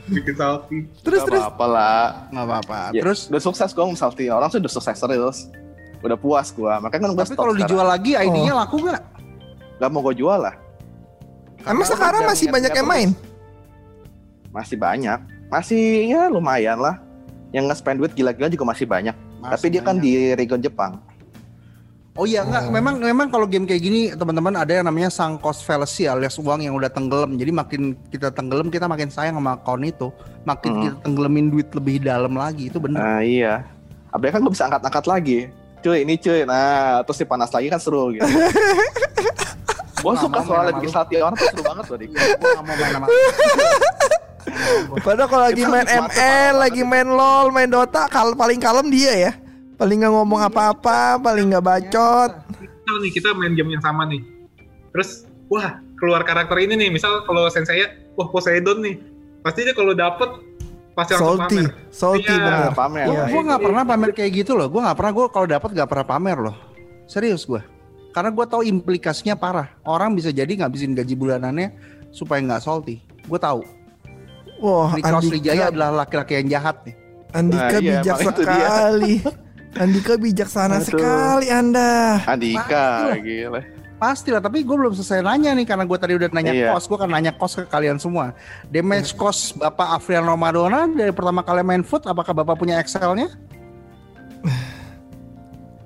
bikin salty Terus Nggak terus. apa-apa lah. Nggak apa-apa. Ya, Terus udah sukses gue saltiin orang tuh udah sukses terus. Udah puas gue. Makanya kan gue tapi kalau dijual lagi ID-nya laku nggak? Gak mau gue jual lah. Emang sekarang masih banyak yang main? Masih banyak. Masih ya lumayan lah. Yang nge-spend duit gila-gila juga masih banyak. Masih Tapi dia kan banyak. di region Jepang. Oh iya enggak, memang memang kalau game kayak gini teman-teman ada yang namanya sunk cost fallacy alias uang yang udah tenggelam. Jadi makin kita tenggelam kita makin sayang sama akun itu, makin Hmm. kita tenggelamin duit lebih dalam lagi itu bener. Nah iya. Apalagi kan gue bisa angkat-angkat lagi. Cuy ini cuy. Nah terus dipanas lagi kan seru gitu. [laughs] gue suka soalnya lu. salty orang tuh seru banget loh. Dik. Gua nggak mau main sama. [laughs] Padahal kalau lagi main ML, lagi main LOL, main Dota, kal paling kalem dia ya. Paling nggak ngomong apa-apa, paling nggak bacot. misal nih kita main game yang sama nih terus wah keluar karakter ini nih misal kalau sensei wah Poseidon nih pasti dia kalau dapet pasti langsung Salty, pamer salty Iya. bener. Pamer. Gue gua itu nggak pernah pamer kayak gitu loh. Gue nggak pernah. Gue kalau dapat nggak pernah pamer loh. Serius gue. Karena gue tahu implikasinya parah. Orang bisa jadi ngabisin gaji bulanannya supaya nggak salty. Gue tahu. Wah, Sriwijaya Andika, adalah laki-laki yang jahat nih. Andika Nah, iya, bijak emang itu dia. sekali. [laughs] Andika bijaksana Aduh. sekali Anda. Andika, Pastilah. gila. Pastilah, tapi gue belum selesai nanya nih karena gue tadi udah nanya Iya. kos, gue kan nanya kos ke kalian semua. Damage cost Bapak Afrian Ramadona dari pertama kali main foot, apakah Bapak punya Excel-nya? [sighs]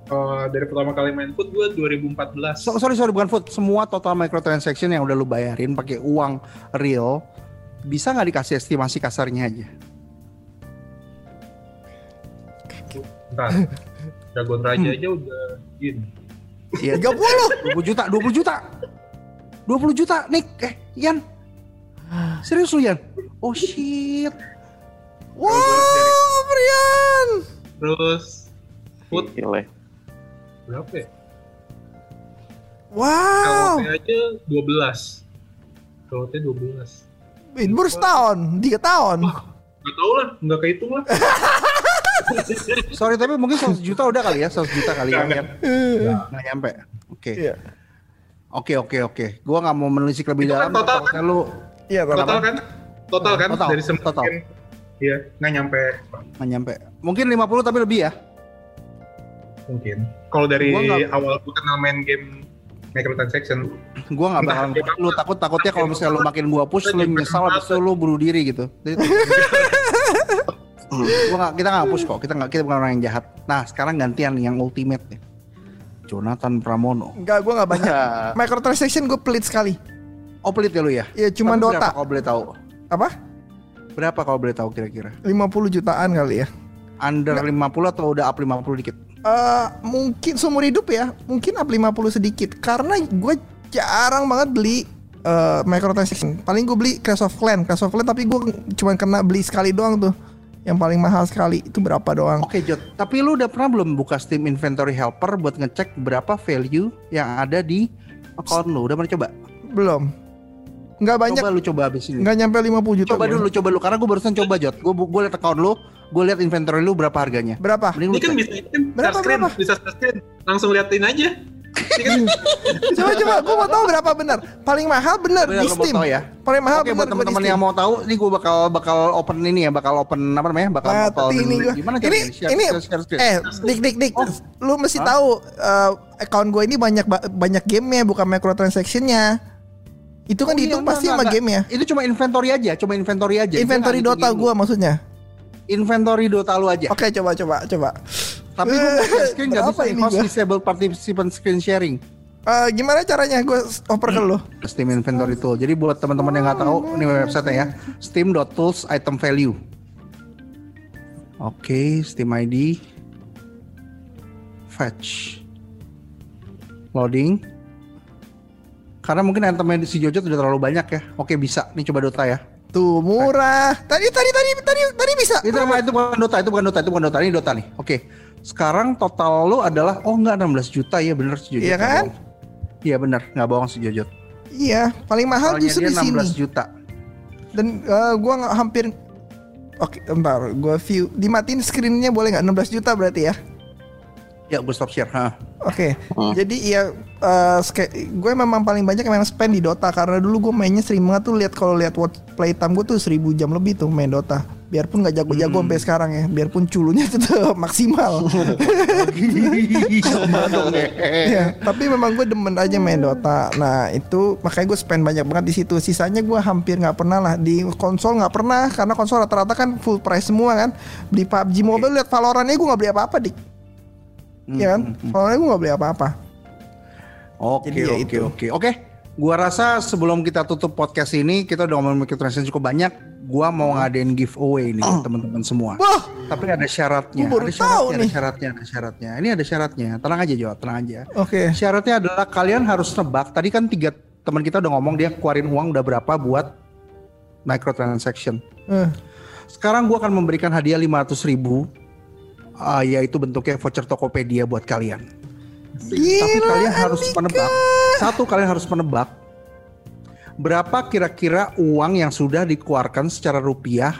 Eh, dari pertama kali main foot gue 2014. So- sorry sorry bukan foot, semua total microtransaction yang udah lu bayarin pakai uang real, bisa nggak dikasih estimasi kasarnya aja? Bentar. Dragon Raja aja udah gini. Iya, 30. 20 juta, 20 juta. 20 juta, Nick. Eh, Ian. Serius lu, Ian? Oh shit. Wow, Brian. Terus Gila. berapa ya? Wow. KWT aja 12. KWT 12. Itu baru setahun, tiga tahun. Gak tau lah, nggak kehitung lah. [laughs] Sorry, tapi mungkin 100 juta udah kali ya, 100 juta kali ya. Nggak nyampe. Oke. Iya. Oke, oke, oke. Gua nggak mau menelisik lebih Itu kan dalam. total takutnya lu Iya? Total kan? Total kan? Total, Dari semua total. Iya, nggak nyampe nggak nyampe. Mungkin 50 tapi lebih ya. mungkin. Kalau dari nggak- awal gue kenal main game microtransaction, Gua nggak bakal Entah, lu takut takutnya kalau misalnya lu makin gua push lu nyesal habis itu lu bunuh diri gitu. [laughs] Jadi- gua nggak kita nggak push kok. Kita nggak kita bukan orang yang jahat. Nah sekarang gantian yang ultimate nih. Jonathan Pramono. Enggak, gue nggak banyak. [laughs] Microtransaction gue pelit sekali. Oh pelit ya lu ya? Ya cuma Tapi Berapa Dota. kalau boleh tahu? Apa? Berapa kalau boleh tahu kira-kira? 50 jutaan kali ya. Under 50 atau udah up 50 dikit? Eh mungkin seumur hidup ya, mungkin up 50 sedikit karena gue jarang banget beli eh, microtransaction. Paling gue beli Clash of Clans, Clash of Clans tapi gue cuma kena beli sekali doang tuh. Yang paling mahal sekali itu berapa doang? Oke Jod, tapi lu udah pernah belum buka Steam Inventory Helper buat ngecek berapa value yang ada di account lu? Udah pernah coba? Belum. Nggak banyak, Coba lu coba habis ini. nggak nyampe 50 juta. Coba dulu, coba dulu karena gue barusan coba Jod. Gue gue liat account lu, gue liat inventory lu berapa harganya. Berapa? Mending lu ini kan bisa kan Berapa, screen, berapa? bisa screen, langsung liatin aja. [laughs] Coba coba, gue mau tahu berapa benar. Paling mahal benar di Steam. ya? Paling mahal Oke benar buat teman-teman yang mau tahu, ini gue bakal bakal open ini ya, bakal open apa namanya? Bakal Nah, tapi ini gua. gimana ini? Share, ini share, share screen. eh dik dik dik. Oh. Lu mesti tahu eh, account gue ini banyak ba- banyak gamenya bukan microtransactionnya. Itu kan Oh, iya, dihitung enggak, pasti enggak, sama enggak. gamenya. Itu cuma inventory aja, cuma inventory aja. Inventory Dota gue maksudnya. Inventory Dota lu aja. Oke coba coba coba. Tapi gue share screen [laughs] Berapa bisa ini host gua? disable participant screen sharing. Eh, gimana caranya gue oper ke lu? Steam Inventory Tool. Jadi buat teman-teman yang nggak tahu, ini website ya. Steam.tools item value. Oke, Steam ID. Fetch. Loading. Karena mungkin itemnya di si Jojo udah terlalu banyak ya. Oke, bisa. Nih coba Dota ya. Tuh murah. Tadi tadi tadi tadi tadi bisa. Itu nama itu bukan Dota, itu bukan Dota, itu bukan Dota. Ini Dota nih. Oke. Sekarang total lu adalah oh enggak 16 juta ya bener si Jojo. Iya kan? Iya bener, nggak bohong Jojo. Iya, paling mahal Soalnya justru di sini. 16 juta. Dan eh, gua nggak hampir Oke, bentar, gua view dimatiin screennya boleh nggak 16 juta berarti ya? Ya, gue stop share. Ha. Oke, Hmm. jadi iya eh, ske- gue memang paling banyak memang spend di Dota karena dulu gue mainnya sering banget tuh lihat kalau lihat watch playtime gue tuh 1000 jam lebih tuh main Dota. Biarpun nggak jago-jago Hmm. sampai sekarang ya, biarpun culunya tetap [laughs] maksimal. Sama dong ya. Tapi memang gue demen aja main Dota. Nah itu makanya gue spend banyak banget di situ. Sisanya gue hampir nggak pernah lah di konsol nggak pernah karena konsol rata-rata kan full price semua kan. Beli PUBG Mobile lihat Valorantnya gue nggak beli apa-apa dik. Iya kan? Valorant gue nggak beli apa-apa. Oke, Jadi ya oke, itu. oke. Oke, gua rasa sebelum kita tutup podcast ini, kita udah ngomongin microtransaction cukup banyak. Gua mau ngadain giveaway nih buat [clears throat] teman-teman semua. Wah, Tapi ada syaratnya. Gua baru ada syaratnya, tahu ada nih. syaratnya, ada syaratnya. Ini ada syaratnya. Tenang aja, Jo, tenang aja. oke. Syaratnya adalah kalian harus nebak. Tadi kan tiga teman kita udah ngomong dia keluarin uang udah berapa buat microtransaction. Eh, Sekarang gua akan memberikan hadiah 500 ribu. ah, yaitu bentuknya voucher Tokopedia buat kalian. Tapi Gila, kalian harus Andika. menebak. Satu kalian harus menebak berapa kira-kira uang yang sudah dikeluarkan secara rupiah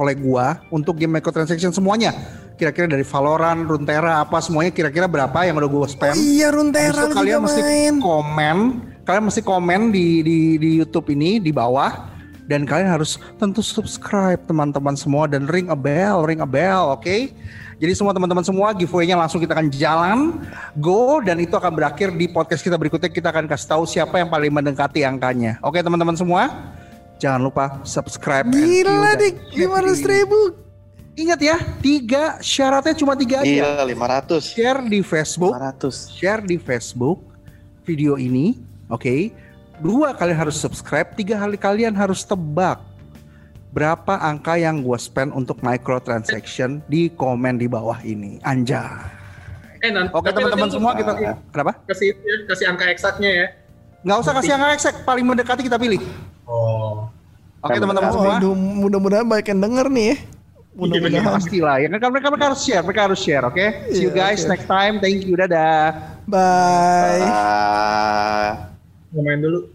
oleh gua untuk game microtransaction semuanya. kira-kira dari Valorant, Runeterra apa semuanya kira-kira berapa yang udah gue spend. Oh iya Runeterra kalian juga mesti main. komen, kalian mesti komen di di di YouTube ini di bawah dan kalian harus tentu subscribe teman-teman semua dan ring a bell, ring a bell, oke? Jadi semua teman-teman semua giveaway-nya langsung kita akan jalan go dan itu akan berakhir di podcast kita berikutnya kita akan kasih tahu siapa yang paling mendekati angkanya. Oke teman-teman semua, jangan lupa subscribe. Gila dik, share lima ratus di- ribu. Ingat ya, tiga syaratnya cuma tiga aja. Gila 500. Share di Facebook, 500. share di Facebook video ini, oke? Dua kalian harus subscribe, tiga kali kalian harus tebak berapa angka yang gue spend untuk microtransaction di komen di bawah ini. Anjay. Eh, nanti, Oke teman-teman semua kita kenapa? kasih ya, kasih angka eksaknya ya. Nggak usah kasih angka exact, paling mendekati kita pilih. Oh. Oke teman-teman Oh, semua. mudah-mudahan banyak yang denger nih ya. Mudah-mudahan. Pasti lah, ya kan mereka, mereka harus share, mereka harus share, oke? See you Iya, guys oke. next time, thank you, dadah. Bye. Ah. Mau main dulu.